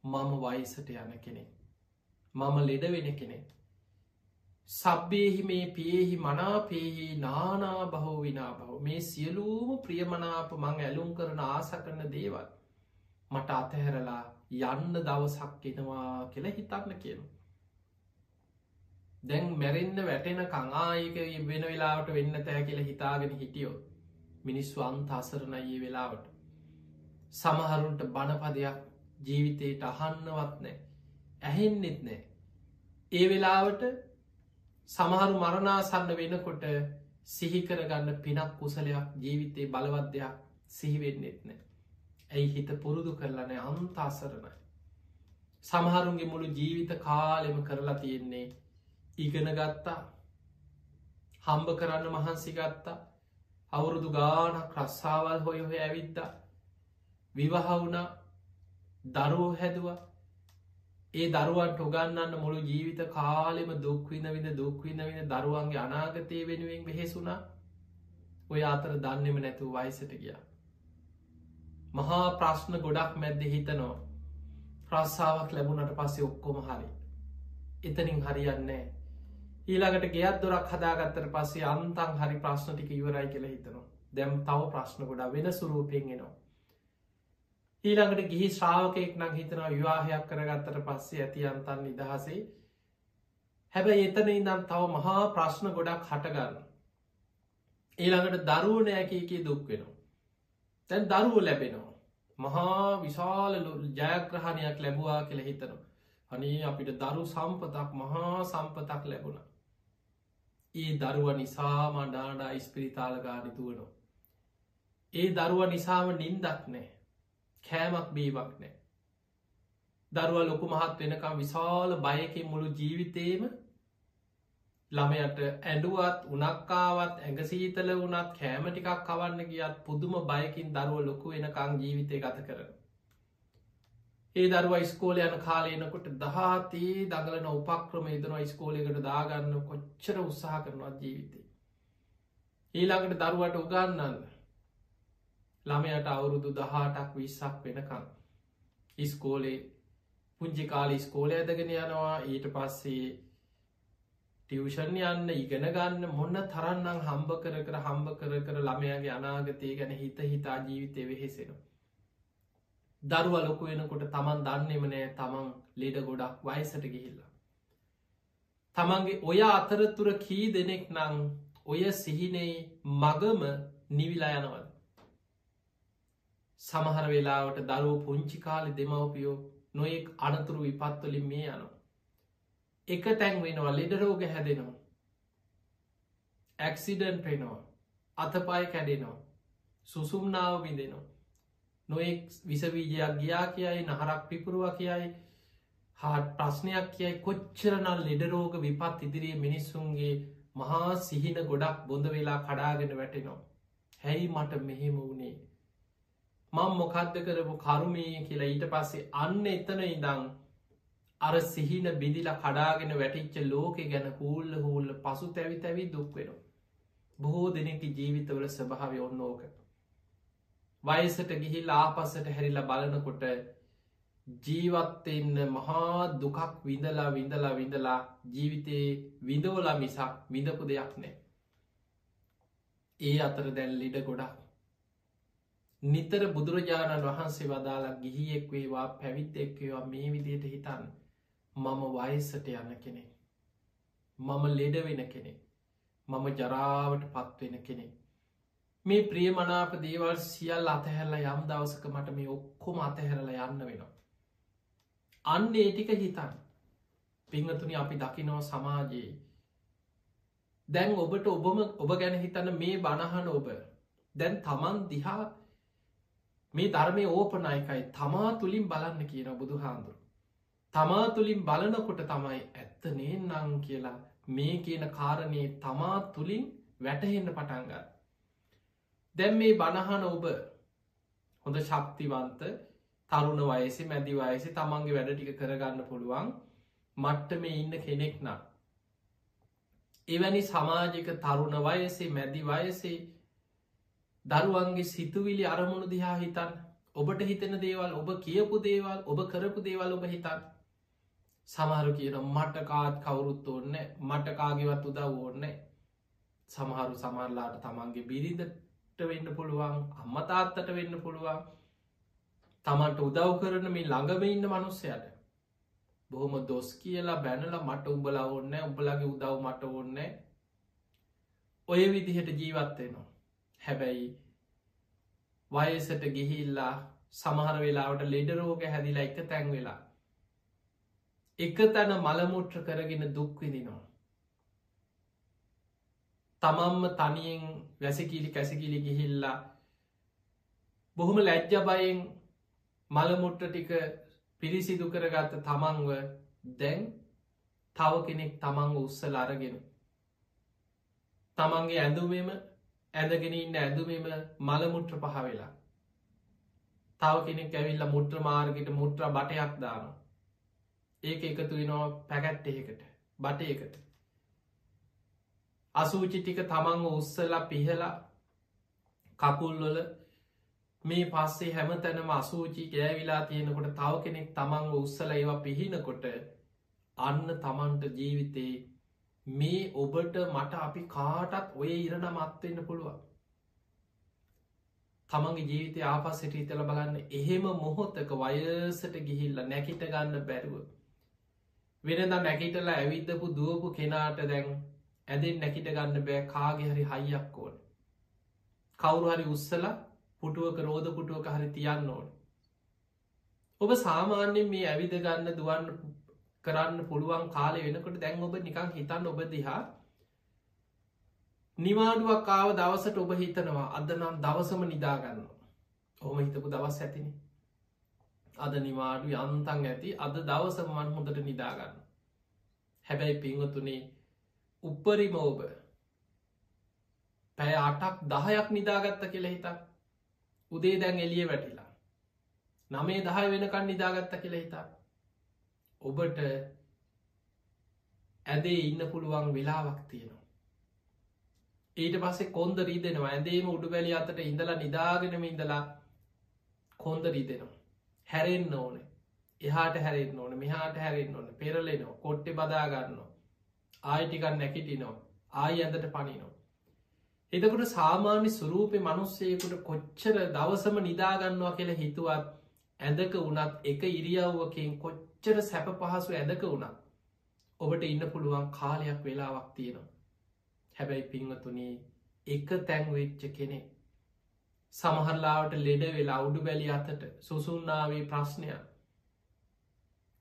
මම වයිසට යන කෙනෙ. මම ලෙඩ වෙන කෙනෙ. සබ්බේහි මේ පියෙහි මනාපේහි නානා බහෝ විනා බහෝ මේ සියලූම ප්‍රියමනාප මං ඇලුම් කරන ආස කරන දේවල් මට අතහැරලා යන්න දවසක් එනවා කියලා හිතන්න කියනු. දැන් මැරෙන්න්න වැටෙන කංආයක වෙන වෙලාවට වෙන්න තෑ කියල හිතාගෙන හිටියෝ මිනිස්ු අන්ත අසරණයේ වෙලාවට සමහරුන්ට බණපදයක් ජීවිතයට අහන්නවත් නෑ ඇහෙන්නෙත් නෑ ඒ වෙලාවට සමහරු මරණාසන්න වෙනකොට සිහිකරගන්න පිනක් කුසලයක් ජීවිතයේ බලවද්‍යයක් සිහිවෙන්නෙත් නෑ ඇයි හිත පුරුදු කරලනෑ අන්තාසරණයි සමහරුන්ගේ මුළු ජීවිත කාලෙම කරලා තියෙන්නේ ඉගෙන ගත්තා හම්බ කරන්න මහන්සි ගත්තා අවුරුදු ගානක් රස්සාවල් හොය හොය ඇවිද්දා විවහවුනා දරුවෝ හැදවා. ඒ දරුවන්ට උගන්නන්න මුළු ජීවිත කාලෙම දුක්වින විද දුක්වින වින දරුවන්ගේ අනාගතය වෙනුවෙන් වෙහෙසුනා ඔය අතර දන්නෙම නැතුව වයිසට ගිය. මහා ප්‍රශ්න ගොඩක් මැද්ද හිතනවා. ප්‍රස්සාාවක් ලැබුණට පස්සේ ඔක්කොම හරි. එතනින් හරියන්නේ ඊළඟට ගෙත් දොරක් හදාගත්තර පස්සේ අන්තන් හරි ප්‍රශ්න ටික ඉවරයි කියලා හිතනවා. දැම් තව ප්‍රශ්න ගොඩා වෙන සුරූපෙන්ගෙනවා ඊළඟට ගිහි ශ්‍රාවකයෙක් නම් හිතනවා විවාහයක් කරගත්තට පස්සේ ඇති අන්තන් නිදහසේ. හැබැයි එතන ඉදම් තව මහා ප්‍රශ්න ගොඩක් හටගන්න ඊළඟට දරුවනෑකකේ දුක් වෙනවා. තැන් දරුව ලැබෙනවා. මහා විශාල ජයග්‍රහණයක් ලැබවා කියල හිතනවා. අනේ අපිට දරු සම්පතක් මහා සම්පතක් ලැබුණ. ඒ දරුව නිසා මඩාඩා ඉස්පිරිතාල ගානිතුවනවා ඒ දරුව නිසාම නින්දක් නෑ. කෑමක් බීවක් නෑ. දරුව ලොකු මහත් වෙනකම් විශාල බයකින් මුළු ජීවිතේම ළමයට ඇඩුවත් උනක්කාවත් ඇඟසීතල වනත් කෑම ටිකක් කවන්න ගියත් පුදුම බයකින් දරුව ලොකු වෙනකං ජීවිතය ගත කරන. ඒ දරුව ස්කෝල යන කාලයනකොට දහතේ දඟලන උපක්‍රම ඉදනවා ස්කෝලයකට දාගන්න කොච්චර උත්සාහ කරනවා ජීවිතේ. ඊළඟට දරුවට උගන්නන්න ළමයට අවුරුදු දහටක් විස්සක් වෙනකං ඉස්කෝලේ පුංචි කාලි ස්කෝල ඇදගෙන යනවා ඊට පස්සේ ටියවෂන් යන්න ඉගෙන ගන්න මොන්න තරන්නම් හම්බ කර කර හම්බ කර කර ළමයාගේ අනාගතය ගැන හිත හිතා ජීවිතය වෙහෙසෙන. දරුව ලොකු වෙනකොට තමන් දන්නෙම නෑ තමන් ලෙඩ ගොඩක් වයිසට ගිහිල්ලා. තමන්ගේ ඔය අතරතුර කී දෙනෙක් නං ඔය සිහිනේ මගම නිවිලා යනවද. සමහර වෙලාවට දරුව පුංචි කාලි දෙමවපියෝ නොයෙක් අනතුරු විපත්වලින් මේ යනවා. එක තැන් වෙනවා ලෙඩරෝග හැදෙනවා. ඇක්සිඩන්් පෙනවා අතපයි කැඩෙනවා සුසුම්නාව විඳෙනවා. නොෙක් විසවීජයක් ගියා කියයි නහරක් පිපුරුව කියයි හාට ප්‍රශ්නයක් කියයි කොච්චරනල් ලෙඩරෝග විපත් ඉදිරියේ මිනිස්සුන්ගේ මහා සිහින ගොඩක් බොඳ වෙලා කඩාගෙන වැටෙනවා. හැයි මට මෙහෙම වුණේ. මං මොකක්ද කරපු කරුමය කියලා ඊට පස්සේ අන්න එතන ඉදං අර සිහින බිදිලා කඩාගෙන වැටිච්ච ලෝකෙ ගැන හූල්ල හූල්ල පසු තැවි තැවි දුක්වෙන. බොහෝ දෙනෙකි ජීවිතවල ස්වභාව ඔන්න ඕක. වයසට ගිහිල් ආපස්සට හැරිලා බලනකොට ජීවත්වෙන්න මහා දුකක් විඳලා විඳලා විඳලා ජීවිතයේ විඳවලා මිසක් විඳපු දෙයක් නෑ. ඒ අතර දැන් ලිඩ ගොඩක්. නිතර බුදුරජාණන් වහන්සේ වදාලා ගිහියෙක් වේවා පැවිත් එක්වේවා මේ විදියට හිතන්න. මම වයසට යන්න කෙනෙ. මම ලෙඩ වෙන කෙනෙ. මම ජරාවට පත්වෙන කෙනෙ. මේ ප්‍රියමනාප දේවල් සියල් අතහැරල යම් දවසක මට මේ ඔක්කොම අතහැරල යන්න වෙනවා. අන්න ඒටික හිතන් පිංහතුනි අපි දකිනව සමාජයේ දැන් ඔබට ඔබම ඔබ ගැන හිතන්න මේ බණහන ඔබ දැන් තමන් දිහා මේ ධර්මය ඕපනයකයි තමා තුළින් බලන්න කියන බුදු හාන්දුරු තමා තුළින් බලනකොට තමයි ඇත්ත නේනං කියලා මේ කියන කාරණය තමා තුළින් වැටහෙන්න පටන්ග. දැම් මේ බණහන ඔබ හොඳ ශක්තිවන්ත තරුණ වයසි මැදි වයසි තමන්ගේ වැඩ ටික කරගන්න පුළුවන් මට්ට මේ ඉන්න කෙනෙක් නම්. එවැනි සමාජික තරුණ වයසේ මැදි වයසේ දරුවන්ගේ සිතුවිලි අරමුණු දිහා හිතන් ඔබට හිතෙන දේවල් ඔබ කියපු දේවල් ඔබ කරපු දේවල් ඔබ හිතන්. සමහරු කියන මටකාත් කවුරුත් ඕන්න මටකාගේවත් උදව් ඕන්න සමහරු සමරලාට තමන්ගේ බිරිඳට වෙන්න පුළුවන් අම්මතාත්තට වෙන්න පුළුවන්. තමන්ට උදව් කරන මේ ළඟම ඉන්න මනුස්සයට බොහොම දොස් කියලා බැනල මට උඹලා ඔන්න උඹලගේ උදව් මට ඕන්න ඔය විදිහට ජීවත්වෙනවා හැබැයි වයසට ගිහිල්ලා සමහර වෙලාවට ලෙඩරෝග හැදිලා එක තැන් වෙලා එක තැන මළමුට්‍ර කරගෙන දුක්විදිනවා. තමම්ම තනියෙන් වැසකිලි කැසකිලි ගිහිල්ලා බොහොම ලැජ්ජබයෙන් මළමුට්ට ටික පිරිසිදු කරගත්ත තමන්ව දැන් තව කෙනෙක් තමන්ව උත්සල අරගෙන. තමන්ගේ ඇඳුමෙම ඇඳගෙන ඉන්න ඇඳුමෙම මළමුට්‍ර පහ වෙලා. තව කෙනෙක් ඇවිල්ල මුට්‍ර මාර්ගට මුට්‍ර බටයක් දානවා. ඒක එකතු වෙනවා පැකැට් එකට බට එකට අසූචි ටික තමන්ව උත්සලා පිහලා කකුල්වල මේ පස්සේ හැම තැනම අසූචි ගෑවිලා තියෙනකොට තව කෙනෙක් තමන්ව උත්සල ඒවා පිහිනකොට අන්න තමන්ට ජීවිතේ මේ ඔබට මට අපි කාටත් ඔය ඉරණ මත්වෙන්න පුළුවන්. තමන්ගේ ජීවිතය ආපස්සට හිතල බලන්න. එහෙම මොහොත්තක වයසට ගිහිල්ල නැකිට ගන්න බැරුව. වෙනද නැකිටලා ඇවිදපු දුවපු කෙනාට දැන් ඇදෙන් නැකිට ගන්න බෑ. කාගෙ හරි හයියක් ඕන. කවුරු හරි උත්සල පුටුවක රෝධ පුටුවක හරි තියන්න ඕන. ඔබ සාමාන්‍යෙන් මේ ඇවිද ගන්න දුවන්න කරන්න පුළුවන් කාලය වෙනකොට දැන් ඔබ නිකං හිතන්න ඔබ දිහා නිවාඩුවක් කාව දවසට ඔබ හිතනවා අද නම් දවසම නිදාගන්න ඔහොම හිතපු දවස් ඇතිනේ අද නිවාඩු යන්තන් ඇති අද දවසමන් හොඳට නිදාගන්න. හැබැයි පිංහතුනේ උප්පරිම ඔබ පැය අටක් දහයක් නිදාගත්ත කියල හිතක් උදේ දැන් එලිය වැටිලා. නමේ දහය වෙනකන් නිදාගත්ත කියල හිතා. ඔබට ඇදේ ඉන්න පුළුවන් වෙලාවක් තියෙනවා. ඊට පස්සේ කොන්ද රීදෙනවා. ඇදේම උඩු වැලි අතට ඉඳලා නිදාගෙනම ඉඳලා කොන්ද රීදෙනවා. හැරෙන්න්න ඕන. එහාට හැරෙන් ඕන. මෙහාට හැරෙන් ඕන. පෙරලෙනවා. කොට්ටෙ බදාගන්න ආයිටිකන් නැකිටිනෝ ආයි ඇඳට පනිනෝ. එතකොට සාමාන්‍ය ස්වරූපය මනුස්සයකුට කොච්චර දවසම නිදාගන්නවා කියලා හිතුවත් ඇඳක වනත් එක ඉරියව්වකින් කොච්චර සැප පහසු ඇඳක වුණත් ඔබට ඉන්න පුළුවන් කාලයක් වෙලාවක් තියෙනවා. හැබැයි පිංහතුනේ එක තැන්වෙච්ච කෙනෙ සමහරලාවට ලෙඩ වෙලා උඩු බැලි අතට සුසුන්නාවේ ප්‍රශ්නයක්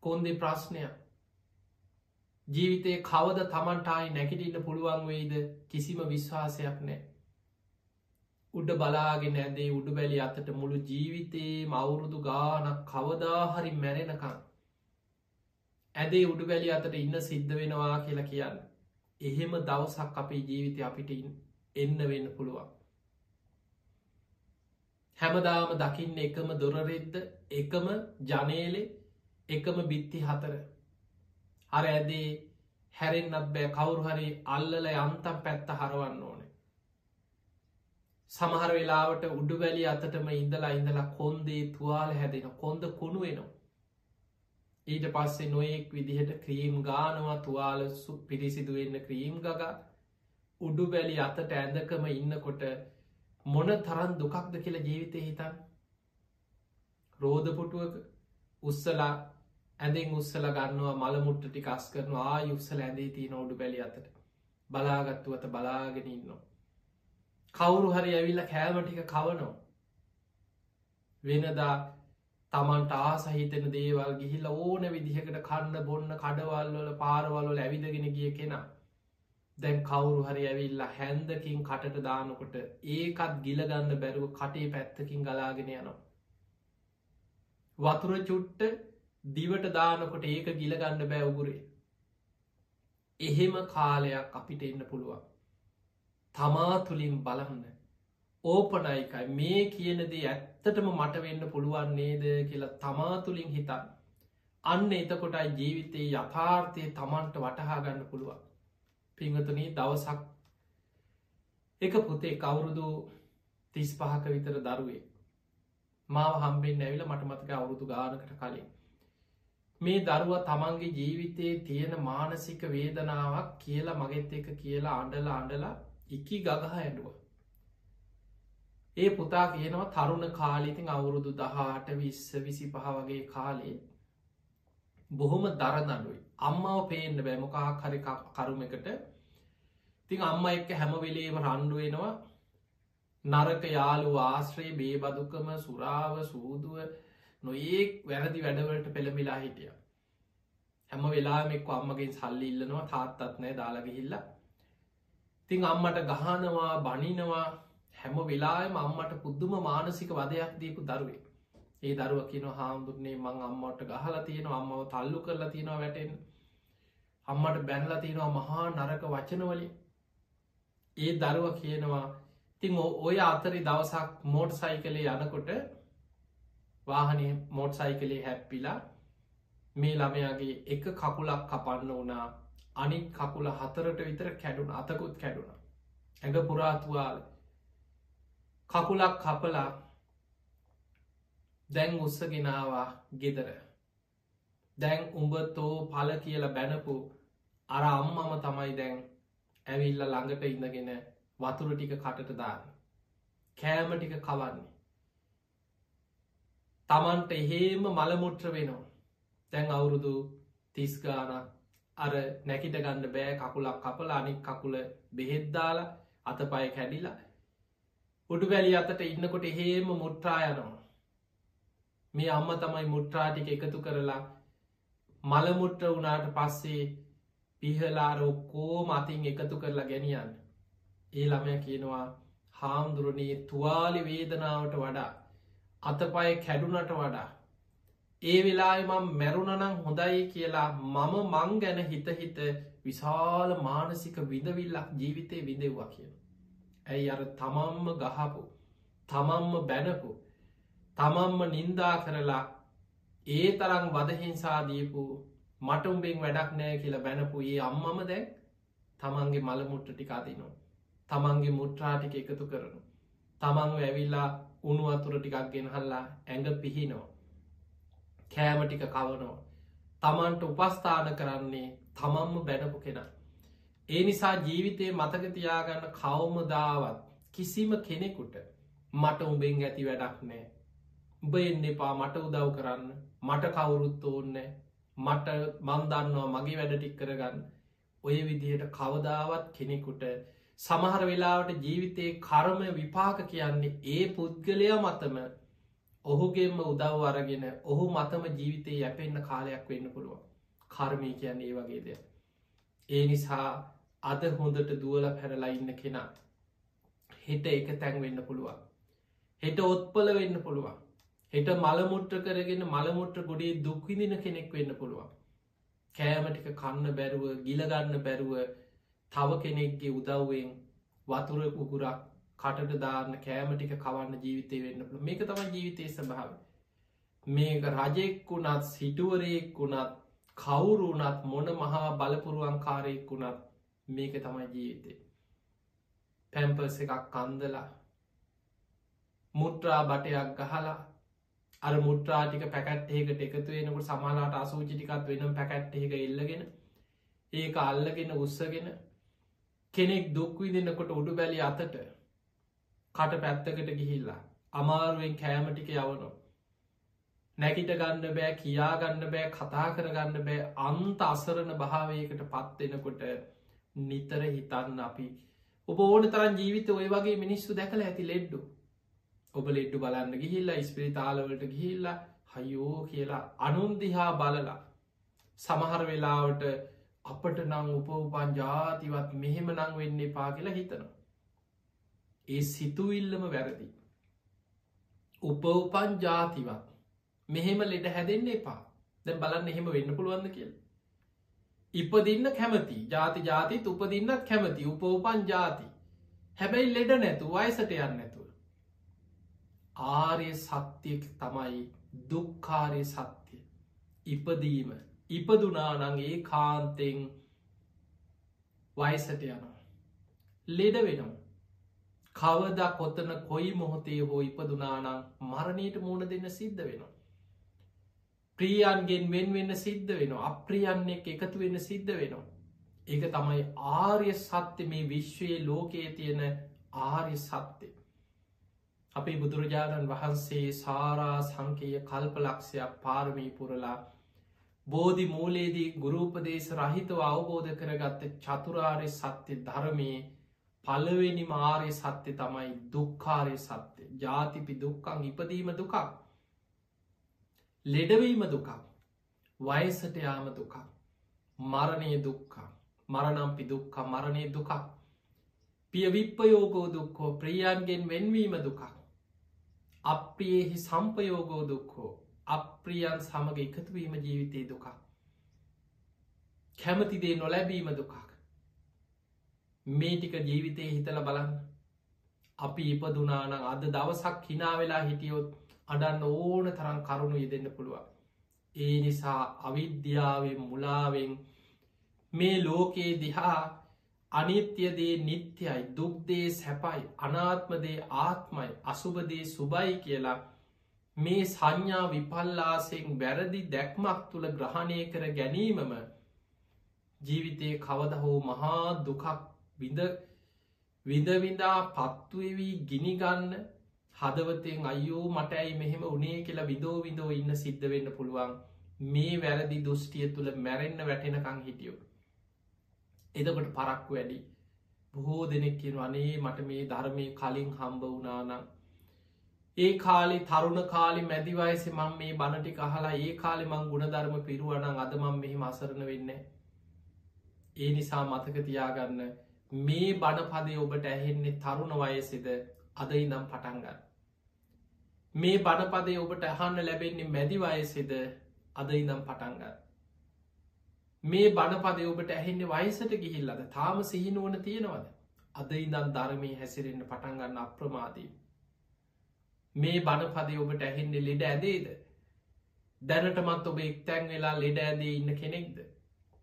කොන්දේ ප්‍රශ්නයක් ජීවිතය කවද තමන්ටායි නැකිටඉන්න පුළුවන් වෙයිද කිසිම විශ්වාසයක් නෑ. උඩ බලාගෙන ඇදේ උඩු බැලි අතට මුළු ජීවිතයේ මවුරුදු ගානක් කවදාහරි මැරෙනකං. ඇදේ උඩු බැලි අතට ඉන්න සිද්ධ වෙනවා කියලා කියන්න. එහෙම දවසක් අපේ ජීවිතය අපිට එන්න වෙන්න පුළුවන්. හැමදාම දකින්න එකම දොරරෙද්ද එකම ජනේලෙ එකම බිත්ති හතර අර ඇදේ හැරෙන්න්නත් බෑ කවුරු හරි අල්ලල යන්තම් පැත්ත හරවන්න ඕන. සමහර වෙලාවට උඩු වැලි අතටම ඉඳලා ඉඳලා කොන්දේ තුවාල හැදෙන කොන්ද කුණු වෙනවා. ඊට පස්සේ නොයෙක් විදිහට ක්‍රීම් ගානවා තුවාල සු පිරිසිදුවෙන්න ක්‍රීම් ගග. උඩු බැලි අතට ඇඳකම ඉන්නකොට මොන තරන් දුකක්ද කියලා ජීවිතය හිතන් රෝධපුටුවක උස්සලා ඇඳෙන් උත්සල ගන්නවා මළමුට්ට ටිකස් කරනවා ආයුස්සල ඇඳේ තියන ඔඩු බැලි අතට. බලාගත්තුවත බලාගෙන ඉන්නවා. කවුරු හරි ඇවිල්ල කෑමටික කවනෝ වෙනදා තමන්ට ආසහිතන දේවල් ගිහිල්ල ඕන විදිහකට කන්න බොන්න කඩවල්වල පාරවල්වල ඇවිදගෙන ගිය කෙනා. දැන් කවුරු හරි ඇවිල්ල හැන්දකින් කටට දානකොට ඒකත් ගිලගන්න බැරුව කටේ පැත්තකින් ගලාගෙන යනවා. වතුර චුට්ට දිවට දානකොට ඒක ගිලගන්න බෑ උගුරේ. එහෙම කාලයක් අපිට එන්න පුළුවන්. තමා තුළින් බලන්න ඕපනයිකයි. මේ කියනදේ ඇත්තටම මට වෙන්න පුළුවන් නේද කියලා තමා තුළින් හිතන්. අන්න එතකොටයි ජීවිතයේ යථාර්ථය තමන්ට වටහා ගන්න පුළුවන්. පිංහතුනී දවසක් එක පුතේ කවුරුදු තිස් පහක විතර දරුවේ. මාව හම්බෙන් ඇවිල මටමතක අවුරුදු ගානකට කලින්. මේ දරුව තමන්ගේ ජීවිතයේ තියෙන මානසික වේදනාවක් කියලා මගෙත් එක කියලා අඩලා අඩලා ඉකි ගගහ ඇඩුව. ඒ පුතා කියනවා තරුණ කාලිතින් අවුරුදු දහට විස්ස විසි පහ වගේ කාලේ බොහොම දරදඩුයි අම්මාව පේන්න බැමකා හරි කරුමකට. තිං අම්ම එක්ක හැමවෙලේම රණ්ඩුවෙනවා නරක යාලු ආශ්‍රයේ බේබදුකම සුරාව සූදුව නොඒක් වැරදි වැඩවලට පෙළමිලා හිටිය. හැම වෙලාමෙක් අම්මගෙන් සල්ලි ඉල්ලනවා. තාත්තත් නෑ දාලගහිල්ල තිං අම්මට ගහනවා බනිනවා. හැම වෙලාම අම්මට පුද්දුම මානසික වදයක් දීපු දරුවේ ඒ දරුව කියන හාමුදුරනේ මං අම්මට ගහලා තියෙන අම්මව තල්ලු කරලා තියෙනවා වැටෙන් අම්මට බැනලා තියෙනවා මහා නරක වචනවලින්. ඒ දරුව කියනවා තිං ඔය අතරි දවසක් මෝට් සයිකලේ යනකොට වාහනය මෝට් සයිකලේ හැප්පිලා මේ ළමයාගේ එක කකුලක් කපන්න වනා අනිත් කකුල හතරට විතර කැඩුන අතකුත් කැඩුණ. ඇඟ පුරාතුවාල කකුලක් කපලා දැන් උත්සගෙනවා ගෙදර. දැන් උඹතෝ පල කියල බැනපු අර අම්මම තමයි දැන් ඇවිල්ල ළඟට ඉඳගෙන වතුර ටික කටට දාන්න. කෑම ටික කවන්නේ. තමන්ට එහෙම මළමුට්‍ර වෙනවා. තැන් අවුරුදු තිස්ගාන අර නැකිට ගන්න බෑ කකුලක් කපල අනික් කකුල බෙහෙද්දාලා අතපය කැඩිලා උඩු වැලි අතට ඉන්නකොට එහෙම මුට්ටා යනවා මේ අම්ම තමයි මුට්ටාටික එකතු කරලා මළමුට්ට වනාට පස්සේ පිහලාර ඔක්කෝ මතින් එකතු කරලා ගැනියන්න ඒ ළමය කියනවා හාමුදුරනේ තුවාලි වේදනාවට වඩා අතපය කැඩුනට වඩා ඒ වෙලාමම් මැරුණනං හොඳයි කියලා මම මං ගැන හිත හිත විශාල මානසික විදවිල්ලක් ජීවිතය විදෙව්වා කියන. ඇයි අර තමම්ම ගහපු තමම්ම බැනපු තමම්ම නින්දා කරලා ඒ තරම් වදහිංසාදීපු මටුම්බෙන් වැඩක් නෑ කියලා බැනපු ඒ අම්මම දැන් තමන්ගේ මළමුට්ට ටිකාතිනවා තමන්ගේ මුට්‍රාටික එකතු කරනු තමන්ව ඇවිල්ලා උණු අතුර ටිකක් ගෙනහල්ලා ඇඟ පිහිනෝ. කෑම ටික කවනෝ. තමන්ට උපස්ථාන කරන්නේ තමම්ම බැනපු කෙනා. ඒ නිසා ජීවිතය මතකතියාගන්න කවුමදාවත් කිසිම කෙනෙකුට මට උඹෙන් ඇති වැඩක් නෑ. උඹ එන්න එපා මට උදව් කරන්න. මට කවුරුත් ඕන්න මට මන්දන්නවා මගේ වැඩ ටික් කරගන්න. ඔය විදිහට කවදාවත් කෙනෙකුට සමහර වෙලාවට ජීවිතයේ කර්ම විපාක කියන්නේ ඒ පුද්ගලයා මතම ඔහුගේම උදව් අරගෙන ඔහු මතම ජීවිතය යැපෙන්න්න කාලයක් වෙන්න පුළුවන්. කර්මය කියන්නේ ඒ වගේ දෙයක්. ඒ නිසා අද හොඳට දුවල පැරලා ඉන්න කෙනා. හෙට එක තැන් වෙන්න පුළුවන්. හෙට ඔත්පල වෙන්න පුළුවන්. හෙට මළමුට්ට කරගෙන මළමුට්ට ගොඩේ දුක්විදින කෙනෙක් වෙන්න පුළුවන්. කෑමටික කන්න බැරුව ගිලගන්න බැරුව තව කෙනෙක්ගේ උදව්වෙන් වතුර කුකුරක් කටට දාන්න කෑමටික කවන්න ජීවිතය වෙන්න පුළ මේක තම ජීවිතය සභාව මේක රජෙක් වුණත් සිටුවරයෙක් වුණත් කවුරුනත් මොන මහා බලපුරුවන්කාරයෙක් වුණත් මේක තමයි ජීවිතේ. පැම්පර්ස එකක් කන්දලා මුට්‍රා බටයක් ගහලා අර මුට්‍රාටික පැකට්ඒකට එකතු වෙනකට සමාලාට අසූචිටිකත් වෙනම් පැකට් එක එල්ලගෙන ඒක අල්ලගෙන උත්සගෙන කෙනෙක් දුක්විදිනකොට උඩු බැලි අතට කට පැත්තකට ගිහිල්ලා අමාරුවෙන් කෑමටික යවනො නැකිට ගන්න බෑ කියාගන්න බෑ කතා කරගන්න බෑ අන්ත අසරණ භාවයකට පත්වෙනකොට නිතර හිතන්න අපි ඔබ ඕන තරන් ජීවිත ඔය වගේ මිනිස්සු දැකළ ඇති ලෙඩ්ඩු ඔබ ලෙඩ්ඩු බලන්න ගිහිල්ලා ස්පිරිතාලවලට ගිහිල්ලා හයෝ කියලා අනුන්දිහා බලලා සමහර වෙලාවට අපට නං උපවපන් ජාතිවත් මෙහෙම නං වෙන්න එපා කියලා හිතනවා. ඒ සිතුවිල්ලම වැරදි. උපවපන් ජාතිවත් මෙහෙම ලෙඩ හැදෙන්න එපා දැන් බලන්න එහෙම වෙන්න පුළුවන්ද කියල. ඉපදින්න කැමති. ජාති ජාතිත් උපදින්නත් කැමති. උපවපන් ජාති. හැබැයි ලෙඩ නැතු වයසට යන්න ඇතු ආරය සත්‍යය තමයි දුක්කාරය සත්‍යය. ඉපදීම. ඉපදුනානං ඒ කාන්තෙන් වයිසට යනවා. ලෙඩ වෙනවා. කවද කොතන කොයි මොහොතේ හෝ ඉපදුනානං මරණයට මුණ දෙන්න සිද්ධ වෙනවා. ප්‍රියන්ගෙන් වෙන් වෙන්න සිද්ධ වෙන අප්‍රියන්නෙක් එකතු වෙන්න සිද්ධ වෙනවා. ඒක තමයි ආර්ය සත්‍ය මේ විශ්වයේ ලෝකයේ තියෙන ආර්ය සත්‍යය අපේ බුදුරජාණන් වහන්සේ සාරා සංකය කල්පලක්ෂයක් පාරමී පුරලා බෝධි මූලේදී ගුරූපදේශ රහිතව අවබෝධ කරගත්ත චතුරාර්ය සත්‍ය ධර්මයේ පලවෙනි මාරය සත්‍ය තමයි දුක්කාරය සත්‍ය. ජාතිපි දුක්කං ඉපදීම දුකක්. ලෙඩවීම දුකක් වයසට යාම දුකක් මරණය දුක්කා මරණම්පි දුක්කා මරණය දුකක්. පිය විප්පයෝගෝ දුක්කෝ ප්‍රියන්ගෙන් වෙන්වීම දුකක්. අප්‍රියෙහි සම්පයෝගෝ දුක්හෝ අප්‍රියන් සමඟ එකතුවීම ජීවිතය දුකක්. කැමතිදේ නොලැබීම දුකක්. මේ ටික ජීවිතය හිතල බලන්න. අපි ඉපදුනාන අද දවසක් හිනා වෙලා හිටියොත් අඩන්න ඕන තරම් කරුණු යෙදෙන්න්න පුළුවන්. ඒ නිසා අවිද්‍යාවෙන් මුලාවෙන් මේ ලෝකයේ දිහා අනිත්‍යදේ නිත්‍යයි දුක්දේ සැපයි අනාත්මදේ ආත්මයි අසුභදේ සුබයි කියලා මේ සංඥා විපල්ලාසෙන් වැරදි දැක්මක් තුළ ග්‍රහණය කර ගැනීමම ජීවිතය කවද හෝ මහා දුකක් විඳ විඳවිඳා පත්තුවවී ගිනිගන්න හදවතෙන් අයෝ මට ඇයි මෙහෙම උනේ කියලා විදෝ විදෝ ඉන්න සිද්ධ වෙන්න පුළුවන්. මේ වැරදි දුෘෂ්ටිය තුළ මැරෙන්න්න වැටෙනකං හිටියෝ. එදකට පරක්කු වැඩි. බොහෝ දෙනෙක් කියෙන අනේ මට මේ ධර්මය කලින් හම්බ වනානම් ඒ කාලි තරුණ කාලි මැදිවයස මං මේ බණටි කහලා ඒ කාලෙ මං ගුණධර්ම පිරුවනං අදමං මෙහි අසරණ වෙන්න ඒ නිසා මතක තියාගන්න මේ බණපදය ඔබට ඇහෙන්නේ තරුණ වයසෙද? අද ඉනම් පටන්ගන්න මේ බණපදය ඔබට ඇහන්න ලැබෙන්නේ මැදි වයසෙද? අද ඉනම් පටන්ගන්න මේ බණපදය ඔබට ඇහෙන්නේ වයසට ගිහිල්ලද? තාම සිහිනුවන තියෙනවද? අද ඉදන් ධර්මය හැසිරෙන්න්න පටන්ගන්න අප්‍රමාදී. මේ බණපදය ඔබට ඇහෙන්නේ ලෙඩ ඇදේද? දැනටමත් ඔබ එක්තැන් වෙලා ලෙඩ ඇදේ ඉන්න කෙනෙක්ද?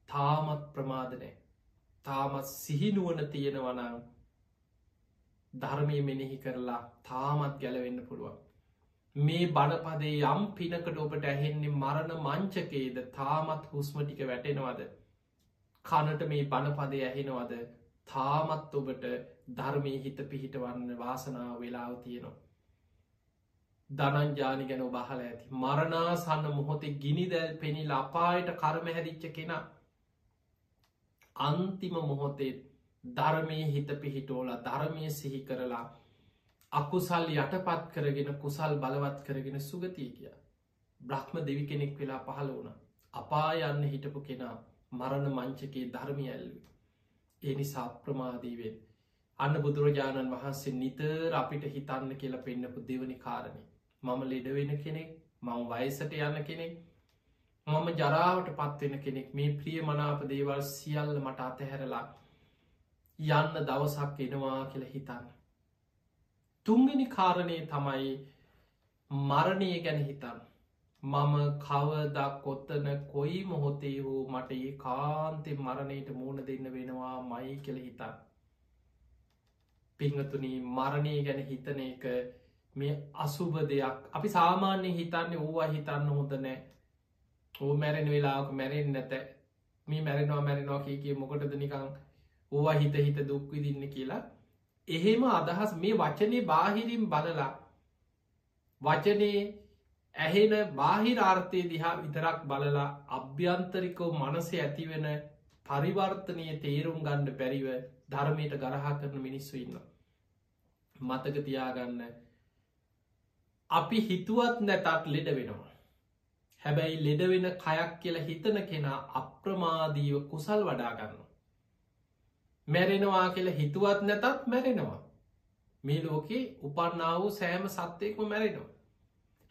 තාමත් ප්‍රමාදනය තාමත් සිහිනුවන තියෙනවනං ධර්මය මෙනෙහි කරලා තාමත් ගැලවෙන්න පුළුවන්. මේ බණපදේ යම් පිනකට ඔබට ඇහෙන්නේ මරණ මංචකේද තාමත් හුස්මටික වැටෙනවද? කනට මේ බණපදය ඇහෙනවද? තාමත් ඔබට ධර්මය හිත පිහිටවන්න වාසනාව වෙලාව තියෙනවා. දනංජානි ගැන බහල ඇති. මරණාසන්න මොහොතේ ගිනිදැල් පෙනිල් අපායට කරම හැදිච්ච කෙන. අන්තිම මොහොතේ ධර්මය හිත පිහිටෝල ධර්මය සිහි කරලා අකුසල් යටපත් කරගෙන කුසල් බලවත් කරගෙන සුගතිය කිය බ්‍රහ්ම දෙවි කෙනෙක් වෙලා පහළ වුණ. අපා යන්න හිටපු කෙනා මරණ මංචකේ ධර්මය ඇල්ලි ඒ නිසා අප්‍රමාදීවෙන් අන්න බුදුරජාණන් වහන්සේ නිතර අපිට හිතන්න කියලා පෙන්න්නපු දෙවනි කාරණය මම ලෙඩවෙන කෙනෙක් මං වයසට යන්න කෙනෙක් මම ජරාවට පත්වෙන කෙනෙක්. මේ ප්‍රිය මනාප දේවල් සියල්ල මට අතහැරලා යන්න දවසක් එනවා කියල හිතන්න. තුන්ගනි කාරණය තමයි මරණය ගැන හිතන්න. මම කවදක් කොත්තන කොයි මොහොතේ වූ මට ඒ කාන්තෙ මරණයට මූුණ දෙන්න වෙනවා මයි කෙළ හිතන් පිංහතුනී මරණය ගැන හිතන එක මේ අසුභ දෙයක්. අපි සාමාන්‍ය හිතන්නේ ඕවා හිතන්න හොඳ නෑ. ඕ මැරෙන වෙලාක මැරෙන් නැත. මේ මැරෙනවා මැරෙනවා කිය කිය මොකටද නිකං ඕවා හිත හිත දුක්විදින්න කියලා එහෙම අදහස් මේ වචනේ බාහිරින් බලලා වචනේ ඇහෙන බාහිරාර්ථය දිහා විතරක් බලලා අභ්‍යන්තරිකෝ මනස ඇතිවෙන පරිවර්තනය තේරුම් ගණ්ඩ බැරිව ධර්මයට ගරහා කරන මිනිස්සු ඉන්න. මතක තියාගන්න අපි හිතුවත් නැතත් ලෙඩ වෙනවා. හැබැයි ලෙඩ වෙන කයක් කියලා හිතන කෙනා අප්‍රමාදීව කුසල් වඩාගන්න. මැරෙනවා කියලා හිතුවත් නැතත් මැරෙනවා. මේ ලෝකේ උපන්නාව සෑම සත්‍යයක්ම මැරෙනවා.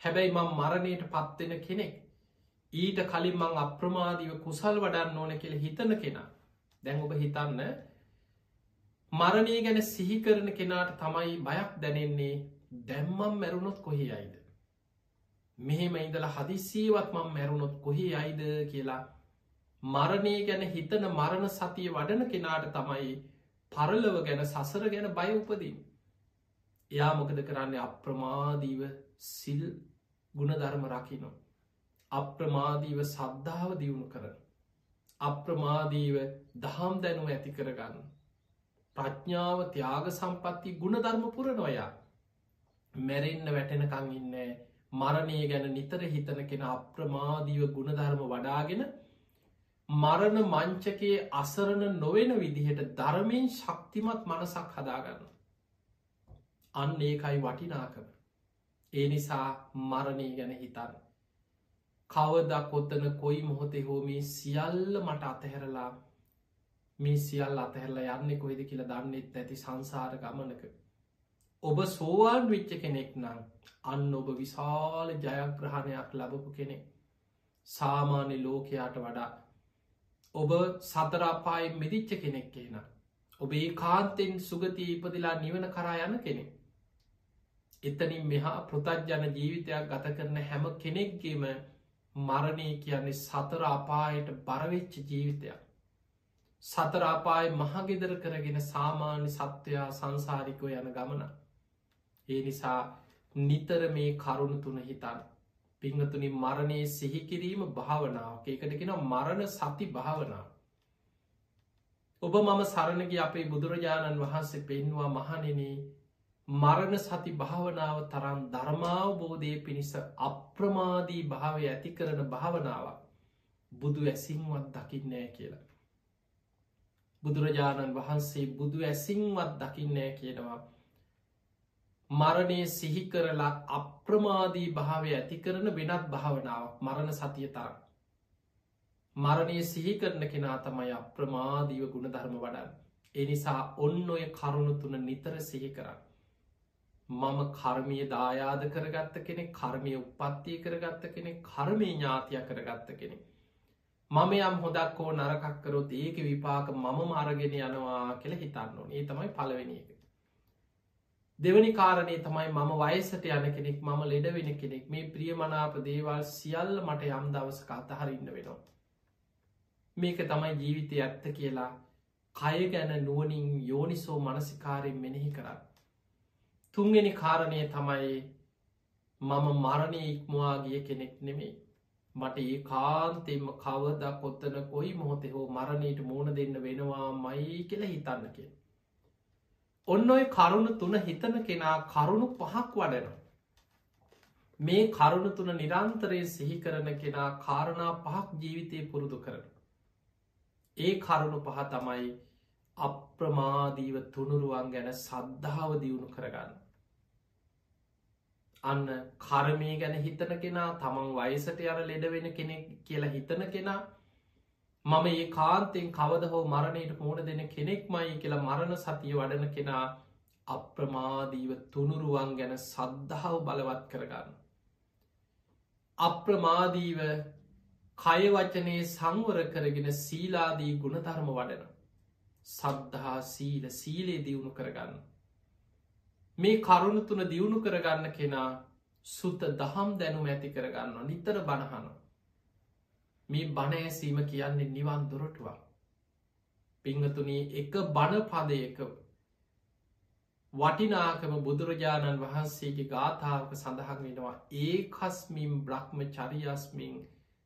හැබැයි මං මරණයට පත්වෙන කෙනෙක් ඊට කලින් මං අප්‍රමාදීව කුසල් වඩන්න ඕන කියල හිතන කෙනා දැන් ඔබ හිතන්න මරණය ගැන සිහි කරන කෙනාට තමයි බයක් දැනෙන්නේ දැම්මම් මැරුණොත් කොහේ අයිද මෙහෙම ඉඳලා හදිස්සීවත් මං මැරුණොත් කොහේ අයිද කියලා මරණය ගැන හිතන මරණ සතිය වඩන කෙනාට තමයි පරලව ගැන සසර ගැන බය උපදින්. එයා මොකද කරන්නේ අප්‍රමාදීව සිල් ගුණධර්ම රකිනො. අප්‍රමාදීව සද්ධාව දියුණු කරන. අප්‍රමාදීව දහම් දැනුව ඇති කරගන්න. ප්‍රඥාව ත්‍යාග සම්පත්ති ගුණධර්ම පුරනොයා. මැරෙන්න්න වැටෙනකං ඉන්න මරණය ගැන නිතර හිතන කෙන අප්‍රමාදීව ගුණධර්ම වඩාගෙන මරණ මංචකයේ අසරණ නොවෙන විදිහට ධර්මයෙන් ශක්තිමත් මනසක් හදාගන්න. අන්න ඒකයි වටිනාකම. ඒ නිසා මරණය ගැන හිතන්න. කවදක් ඔත්තන කොයි මොහොතේ හෝ මේ සියල්ල මට අතහැරලා මේ සියල් අතහැරලා යන්න කොයිද කියලා දන්නෙත් ඇති සංසාර ගමනක. ඔබ සෝවාන් විච්ච කෙනෙක් නම් අන්න ඔබ විශාල ජයග්‍රහණයක් ලබපු කෙනෙක්. සාමාන්‍ය ලෝකයාට වඩා ඔබ සතරාපායි මිදිච්ච කෙනෙක් කියන. ඔබේ කාන්තෙන් සුගතිය ඉපදිලා නිවන කරා යන කෙනෙක්. එතනින් මෙහා පෘතජ්ජන ජීවිතයක් ගත කරන හැම කෙනෙක්ගේම මරණය කියන්නේ සතර අපායට බරවෙච්ච ජීවිතයක්. සතරාපාය මහගෙදර කරගෙන සාමාන්‍ය සත්වයා සංසාරිකෝ යන ගමන. ඒ නිසා නිතර මේ කරුණු තුන හිතන් පිංහතුනි මරණයේ සිහිකිරීම භාවනාව ඒකටගෙන මරණ සති භාවනාව. ඔබ මම සරණග අපේ බුදුරජාණන් වහන්සේ පෙන්වා මහනෙන මරණ සති භාවනාව තරම් ධර්මාවබෝධය පිණිස අප්‍රමාදී භාවය ඇති කරන භාවනාවක් බුදු ඇසින්වත් දකින්නෑ කියලා. බුදුරජාණන් වහන්සේ බුදු ඇසින්වත් දකින්නෑ කියනවා මරණය සිහි කරලා අප්‍රමාදී භාවය ඇති කරන වෙනත් භාවනාවක් මරණ සතිය තරම්. මරණය සිහි කරන කෙනා තමයි අප්‍රමාදීව ගුණ ධර්ම වඩන්. එනිසා ඔන්න ඔය කරුණු තුන නිතර සිහි කරන්න. මම කර්මය දායාද කරගත්ත කෙනෙ කර්මය උපත්තිය කරගත්ත කෙනෙ කර්මය ඥාතිය කරගත්ත කෙනෙ. මම යම් හොදක් හෝ නරකක්කරොත් ඒක විපාක මම මාරගෙන යනවා කියල හිතන්න ඕනේ තමයි පලවෙනි එක. දෙවනි කාරණය තමයි මම වයසට යන කෙනෙක් මම ලෙඩ වෙන කෙනෙක් මේ ප්‍රියමනාප දේවල් සියල්ල මට යම් දවසක අතහරන්න වෙනවා. මේක තමයි ජීවිතය ඇත්ත කියලා කය ගැන නුවනින් යෝනිසෝ මනසිකාරයෙන් මෙනෙහි කරන්න. තුන්ගෙන කාරණය තමයි මම මරණය ඉක්මවා ගිය කෙනෙක් නෙමේ. මට ඒ කාන්තෙම කවද කොත්තන කොයි මොහොතෙ හෝ මරණයට මූුණ දෙන්න වෙනවා මයි කියල හිතන්න කිය. ඔන්න ඔය කරුණු තුන හිතන කෙනා කරුණු පහක් වඩනවා. මේ කරුණු තුන නිරන්තරය සිහි කරන කෙනා කාරණා පහක් ජීවිතය පුරුදු කරන. ඒ කරුණු පහ තමයි අප්‍රමාදීව තුනුරුවන් ගැන සද්ධාව දියුණු කරගන්න. අන්න කරමය ගැන හිතන කෙනා තමන් වයසට යන ලෙඩවෙන කෙනෙක් කියලා හිතන කෙනා මම ඒ කාන්තෙන් කවද හෝ මරණයට මෝන දෙන කෙනෙක් මයි කියලා මරණ සතිය වඩන කෙනා අප්‍රමාදීව තුනුරුවන් ගැන සද්ධාව බලවත් කරගන්න. අප්‍රමාදීව කයවචනයේ සංවර කරගෙන සීලාදී ගුණධර්ම වඩන. සද්ධහා සීල සීලේ දියුණු කරගන්න. මේ කරුණු තුන දියුණු කරගන්න කෙනා සුත දහම් දැනුම ඇති කරගන්න නිතර බණහන. මේ බණෑසීම කියන්නේ නිවන් දොරටුවක්. පිංහතුනී එක බණ පදයක වටිනාකම බුදුරජාණන් වහන්සේගේ ගාථාවක සඳහන් වෙනවා ඒකස්මින් බ්‍රහ්ම චරියස්මින්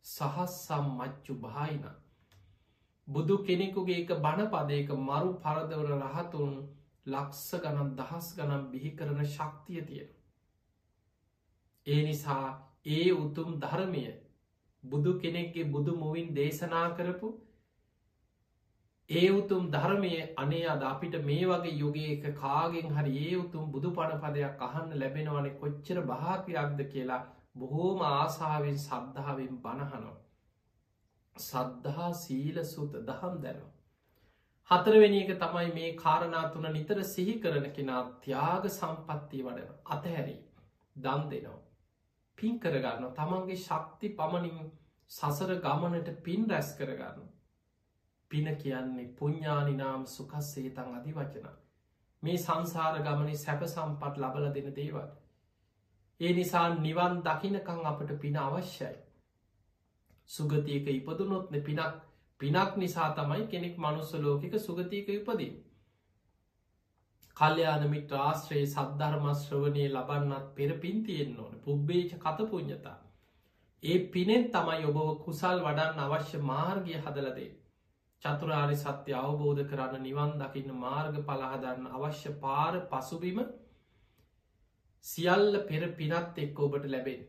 සහස්සම් මච්චු භායිනා බුදු කෙනෙකුගේ එක බණපදයක මරු පරදවර රහතුන් ලක්ස ගනම් දහස් ගනම් බිහි කරන ශක්තිය තියෙන. ඒ නිසා ඒ උතුම් ධර්මය බුදු කෙනෙක්ගේ බුදු මුවින් දේශනා කරපු ඒ උතුම් ධර්මය අනේ අද අපිට මේ වගේ යුගේ එක කාගෙන් හරි ඒ උතුම් බුදු පණපදයක් අහන්න ලැබෙනවනේ කොච්චර භාකයක්ද කියලා බොහෝම ආසාාවෙන් සද්ධාවෙන් බණහනවා. සද්ධහා සීල සුත දහම් දැනවා. හතරවෙනි එක තමයි මේ කාරණා තුන නිතර සිහි කරන කෙනා ත්‍යාග සම්පත්තිය වඩන අතහැරී දම් දෙනවා. පින් කරගන්න තමන්ගේ ශක්ති පමණින් සසර ගමනට පින් රැස් කරගන්න. පින කියන්නේ පුඤ්ඥානිනාම් සුකස්සේ තන් අධි වචන. මේ සංසාර ගමනි සැප සම්පත් ලබල දෙන දේවල්. ඒ නිසා නිවන් දකිනකං අපට පින අවශ්‍යයි. සුගතියක ඉපදුනොත්න පිනක් පිනක් නිසා තමයි කෙනෙක් මනුස්ස ලෝකික සුගතියක ඉපදී. කල්්‍යයානමිට ආශ්‍රයේ සද්ධර්මශ්‍රවනය ලබන්නත් පෙර පින්තියෙන් ඕන පුබ්බේච කතපුඥතා. ඒ පිනෙන් තමයි ඔබව කුසල් වඩන්න අවශ්‍ය මාර්ගය හදලදේ. චතුරාරි සත්‍ය අවබෝධ කරන්න නිවන් දකින්න මාර්ග පලහදන්න අවශ්‍ය පාර පසුබිම සියල්ල පෙර පිනත් එක්ක ඔබට ලැබෙන්.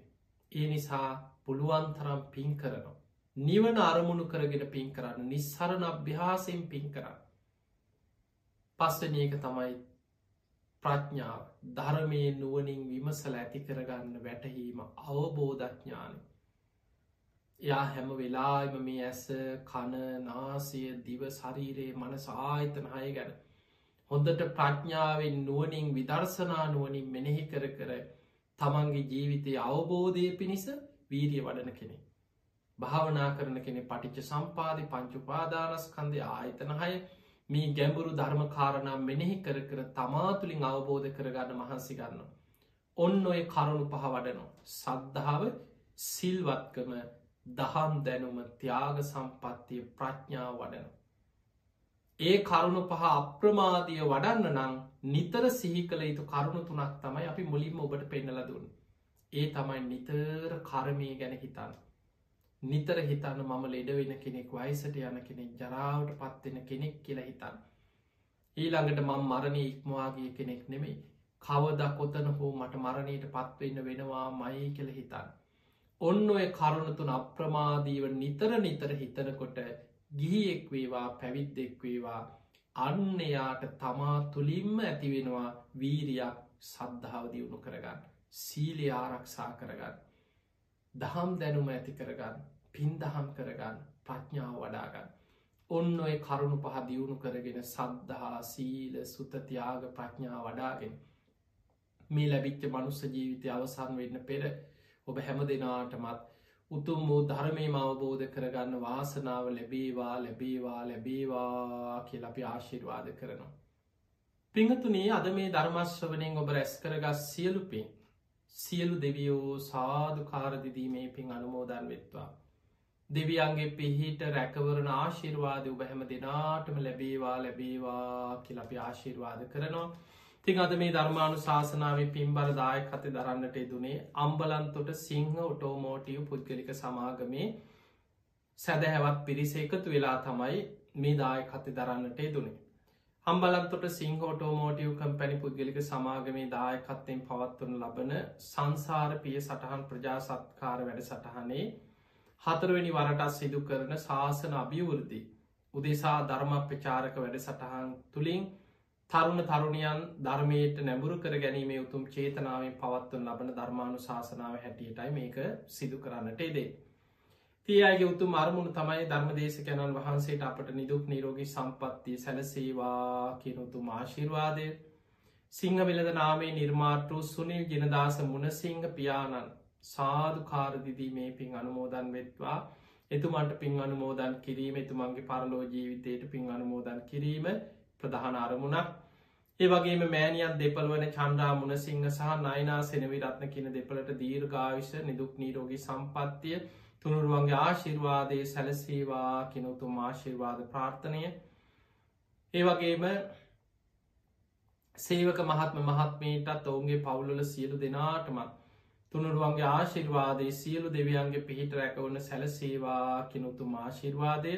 ඒ නිසා පුළුවන්තරම් පින් කරනවා. නිවන අරමුණු කරගෙන පින් කරන්න නිස්සරණ අභ්‍යාසයෙන් පින් කරන්න. පස්සනයක තමයි ප්‍රඥාව ධර්මය නුවනින් විමසල ඇති කරගන්න වැටහීම අවබෝධඥාන. එයා හැම වෙලාම මේ ඇස කණ නාසය දිව ශරීරයේ මනස ආයතන හය ගැන හොඳට ප්‍රඥාවෙන් නුවනින් විදර්ශනා නුවනින් මෙනෙහි කර කර තමන්ගේ ජීවිතය අවබෝධය පිණිස වීරිය වඩන කෙනෙ. භාවනා කරන කෙනෙ පටිච්ච සම්පාධි පංචුපාදානස්කන්දය ආයතනහය මේ ගැඹුරු ධර්මකාරණා මෙනෙහි කර කර තමාතුළින් අවබෝධ කරගන්න මහන්සි ගන්න. ඔන්න ඔය කරුණු පහ වඩනෝ. සද්ධාව සිල්වත්කම දහම් දැනුම ත්‍යාග සම්පත්තිය ප්‍රඥාව වඩන. ඒ කරුණු පහ අප්‍රමාදිය වඩන්න නම් නිතර සිහි කළ යුතු කරුණු තුනක් තමයි අපි මුලින්ම ඔබට පෙන්නල දුන්න. ඒ තමයි නිතර කරමය ගැන හිතන්න. නිතර හිතන්න මම ලෙඩ වෙන කෙනෙක් වයිසට යන කෙනෙක් ජරාවට පත්වෙන කෙනෙක් කියලා හිතන්න. ඊළඟට මං මරණය ඉක්මවාගේ කෙනෙක් නෙමෙයි කවද කොතන හෝ මට මරණයට පත්වවෙන්න වෙනවා මයි කෙළ හිතන්න. ඔන්න ඔය කරුණතුන අප්‍රමාදීව නිතර නිතර හිතනකොට ගිහියෙක් වේවා පැවිද්දෙක් වේවා අන්න එයාට තමා තුළින්ම ඇතිවෙනවා වීරයක් සද්ධාව දියුණු කරගන්න. සීලි ආරක්ෂා කරගන්න. දහම් දැනුම ඇති කරගන්න පින් දහම් කරගන්න ප්‍රඥාව වඩාගන්න. ඔන්න ඔය කරුණු පහ දියුණු කරගෙන සද්ධහා සීල සුතතියාග ප්‍රඥා වඩාගෙන. මේ ලැබිච්ච මනුස්ස ජීවිතය අවසන් වෙන්න පෙර ඔබ හැම දෙනාටමත් උතුම් වූ ධර්මයම අවබෝධ කරගන්න වාසනාව ලැබේවා ලැබේවා ලැබේවා කියලපි ආශිර්වාද කරනවා. පිංහතුනේ අද මේ ධර්මශ්‍රවනයෙන් ඔබ රැස් කරගස් සියලුපින් සියලු දෙවියෝ සාධ කාරදිදීමේ පින් අනුමෝදන් වෙත්වා. දෙවියන්ගේ පිහිට රැකවරණ ආශිර්වාද ඔබ හැම දෙනාටම ලැබේවා ලැබේවා කියලපි ආශිර්වාද කරනවා. තිං අද මේ ධර්මාණු ශාසනාවේ පින්බර දායකත දරන්නට යදුනේ අම්බලන්තොට සිංහ ඔටෝමෝටිය් පුද්ගලික සමාගමේ සැදැහැවත් පිරිස එකතු වෙලා තමයි මේ දායකත දරන්නට යදුනේ. හම්බලන්තොට සිංහෝටෝමෝටිය් කම්පැනි පුද්ගලික සමාගමේ දායකත්තයෙන් පවත්වන ලබන සංසාර පිය සටහන් ප්‍රජාසත්කාර වැඩ සටහනේ හතරවෙනි වරටත් සිදු කරන ශාසන අභිවෘද්ධි උදෙසා ධර්මප්‍රචාරක වැඩ සටහන් තුළින් තරුණ තරුණියන් ධර්මයට නැඹුරු කර ගැනීමේ උතුම් චේතනාවෙන් පවත්වන ලබන ධර්මාණු ශාසනාව හැටියටයි මේක සිදු කරන්නට එදේ. තිය අයගේ උතුම් අරමුණු තමයි ධර්මදේශකැනන් වහන්සේට අපට නිදුක් නිරෝගී සම්පත්තිය සැලසේවා කියනුතුම් ආශිර්වාදය සිංහ වෙලද නාමේ නිර්මාර්ටු සුනිල් ගෙනදාස මුණසිංහ පියාණන් සාධු කාරදිදී මේ පින් අනුමෝදන් වෙත්වා. එතුමන්ට පින් අනුමෝදන් කිරීම එතුමන්ගේ පරලෝ ජීවිතයට පින් අනුමෝදන් කිරීම ප්‍රධාන අරමුණක්. ඒ වගේම මෑනියන් දෙපල් වන චන්ඩා මුණසිංහ සහ නයිනා සෙනවිරත්න කියන දෙපලට දීර්ඝාවිශ නිදුක් නීරෝගී සම්පත්තිය තුනුරුවන්ගේ ආශිර්වාදය සැලසේවා කෙනුතුම් ආශිර්වාද ප්‍රාර්ථනය. ඒ වගේම සේවක මහත්ම මහත්මීටත් ඔවුන්ගේ පවුලල සියලු දෙනාටමත් තුනුරුවන්ගේ ආශිර්වාදය සියලු දෙවියන්ගේ පිහිට රැකවන්න සැලසේවා කෙනුතුම් ආශිර්වාදය.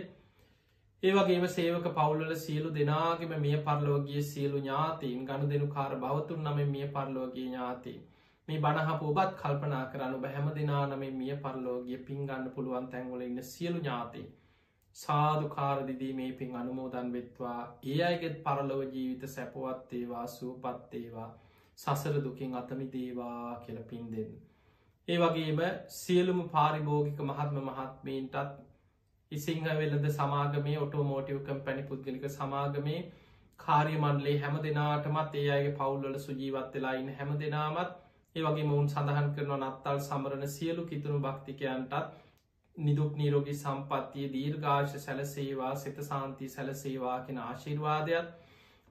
ඒවගේම සේවක පවුල්ල සියලු දෙනාගෙම මිය පරලෝගිය සියලු ඥාතීන් ගණු දෙනු කාර බවතුන් නම මිය පරලෝගී ඥාතී මේ බණහප ඔබත් කල්පනා කරන්න බැහැම දෙනා නම මිය පරලෝගිය පින්ගන්න පුළුවන් තැන්වල ඉන්න සියලු ඥාතී සාධු කාරදිදී මේ පින් අනුමෝදන් වෙත්වා. ඒ අයගෙත් පරලොව ජීවිත සැපවත්තේවා සූපත්තේවා සසර දුකින් අතමි දේවා කියල පින් දෙන්න. ඒ වගේම සියලුම පාරිභෝගික මහත්ම මහත්මීන්ටත් ඉසිංහ වෙලද සමාගමේ ඔටෝමෝටිව් කම්පැනි පුද්ගලික සමාගමේ කාරය මණ්ඩලේ හැම දෙනාටමත් ඒ අයගේ පවුල්ල සුජීවත් වෙලා ඉන්න හැම දෙනාමත් ඒ වගේ මොවුන් සඳහන් කරන නත්තල් සමරණ සියලු කිතුුණු භක්තිකයන්ටත් නිදුක් නීරෝගි සම්පත්තිය දීර්ඝාශ සැලසේවා සිත සාන්ති සැලසේවා කෙන ආශිර්වාදයක්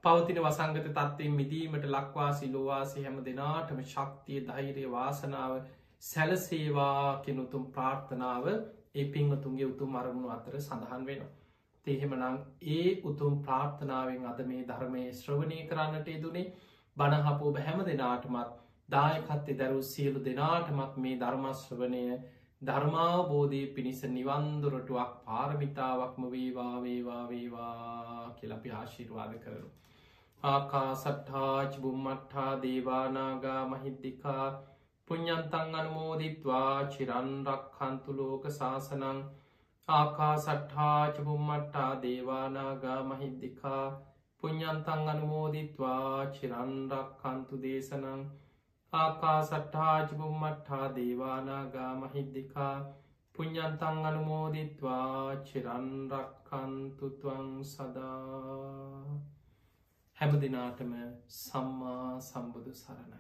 පවතින වසංගත තත්වයෙන් මිදීමට ලක්වාසි ලෝවාසි හැම දෙනාටම ශක්තිය ධෛරය වාසනාව සැලසේවා කෙනුතුම් ප්‍රාර්ථනාව ඒ පින්වතුන්ගේ උතුම් අරමුණු අතර සඳහන් වෙනවා. තේහෙමනං ඒ උතුම් ප්‍රාර්ථනාවෙන් අද මේ ධර්මය ශ්‍රවණය කරන්නට යුදුනේ බණහපෝ බැහැම දෙනාටමත් දායකත්තේ දැරු සියලු දෙනාටමත් මේ ධර්මශ්‍රවනය ධර්මාබෝධය පිණිස නිවන්දුරටුවක් පාරමිතාවක්ම වේවා වේවා වේවා කියලපි ආශිර්වාද කරනු. ආකා සට්හාච් බුම්මට්හා දේවානාගා මහිද්දිකා පුඤ්ඥන්තන් අනුමෝදිත්වා චිරන්රක්කන්තු ලෝක ශාසනං ආකා සට්හාචපුම්මට්ටා දේවානාගා මහිද්දිකා පුඤ්ඥන්තන් අනුමෝදිත්වා චිරන්රක්කන්තු දේශනං ආකා සට්හාචපුම්මට්හා දේවානාගා මහිද්දිකා පුඤ්ඥන්තන් අනුමෝදිත්වා චිරන්රක්කන්තුතුවං සදා හැම දිනාටම සම්මා සම්බුදු සරණයි.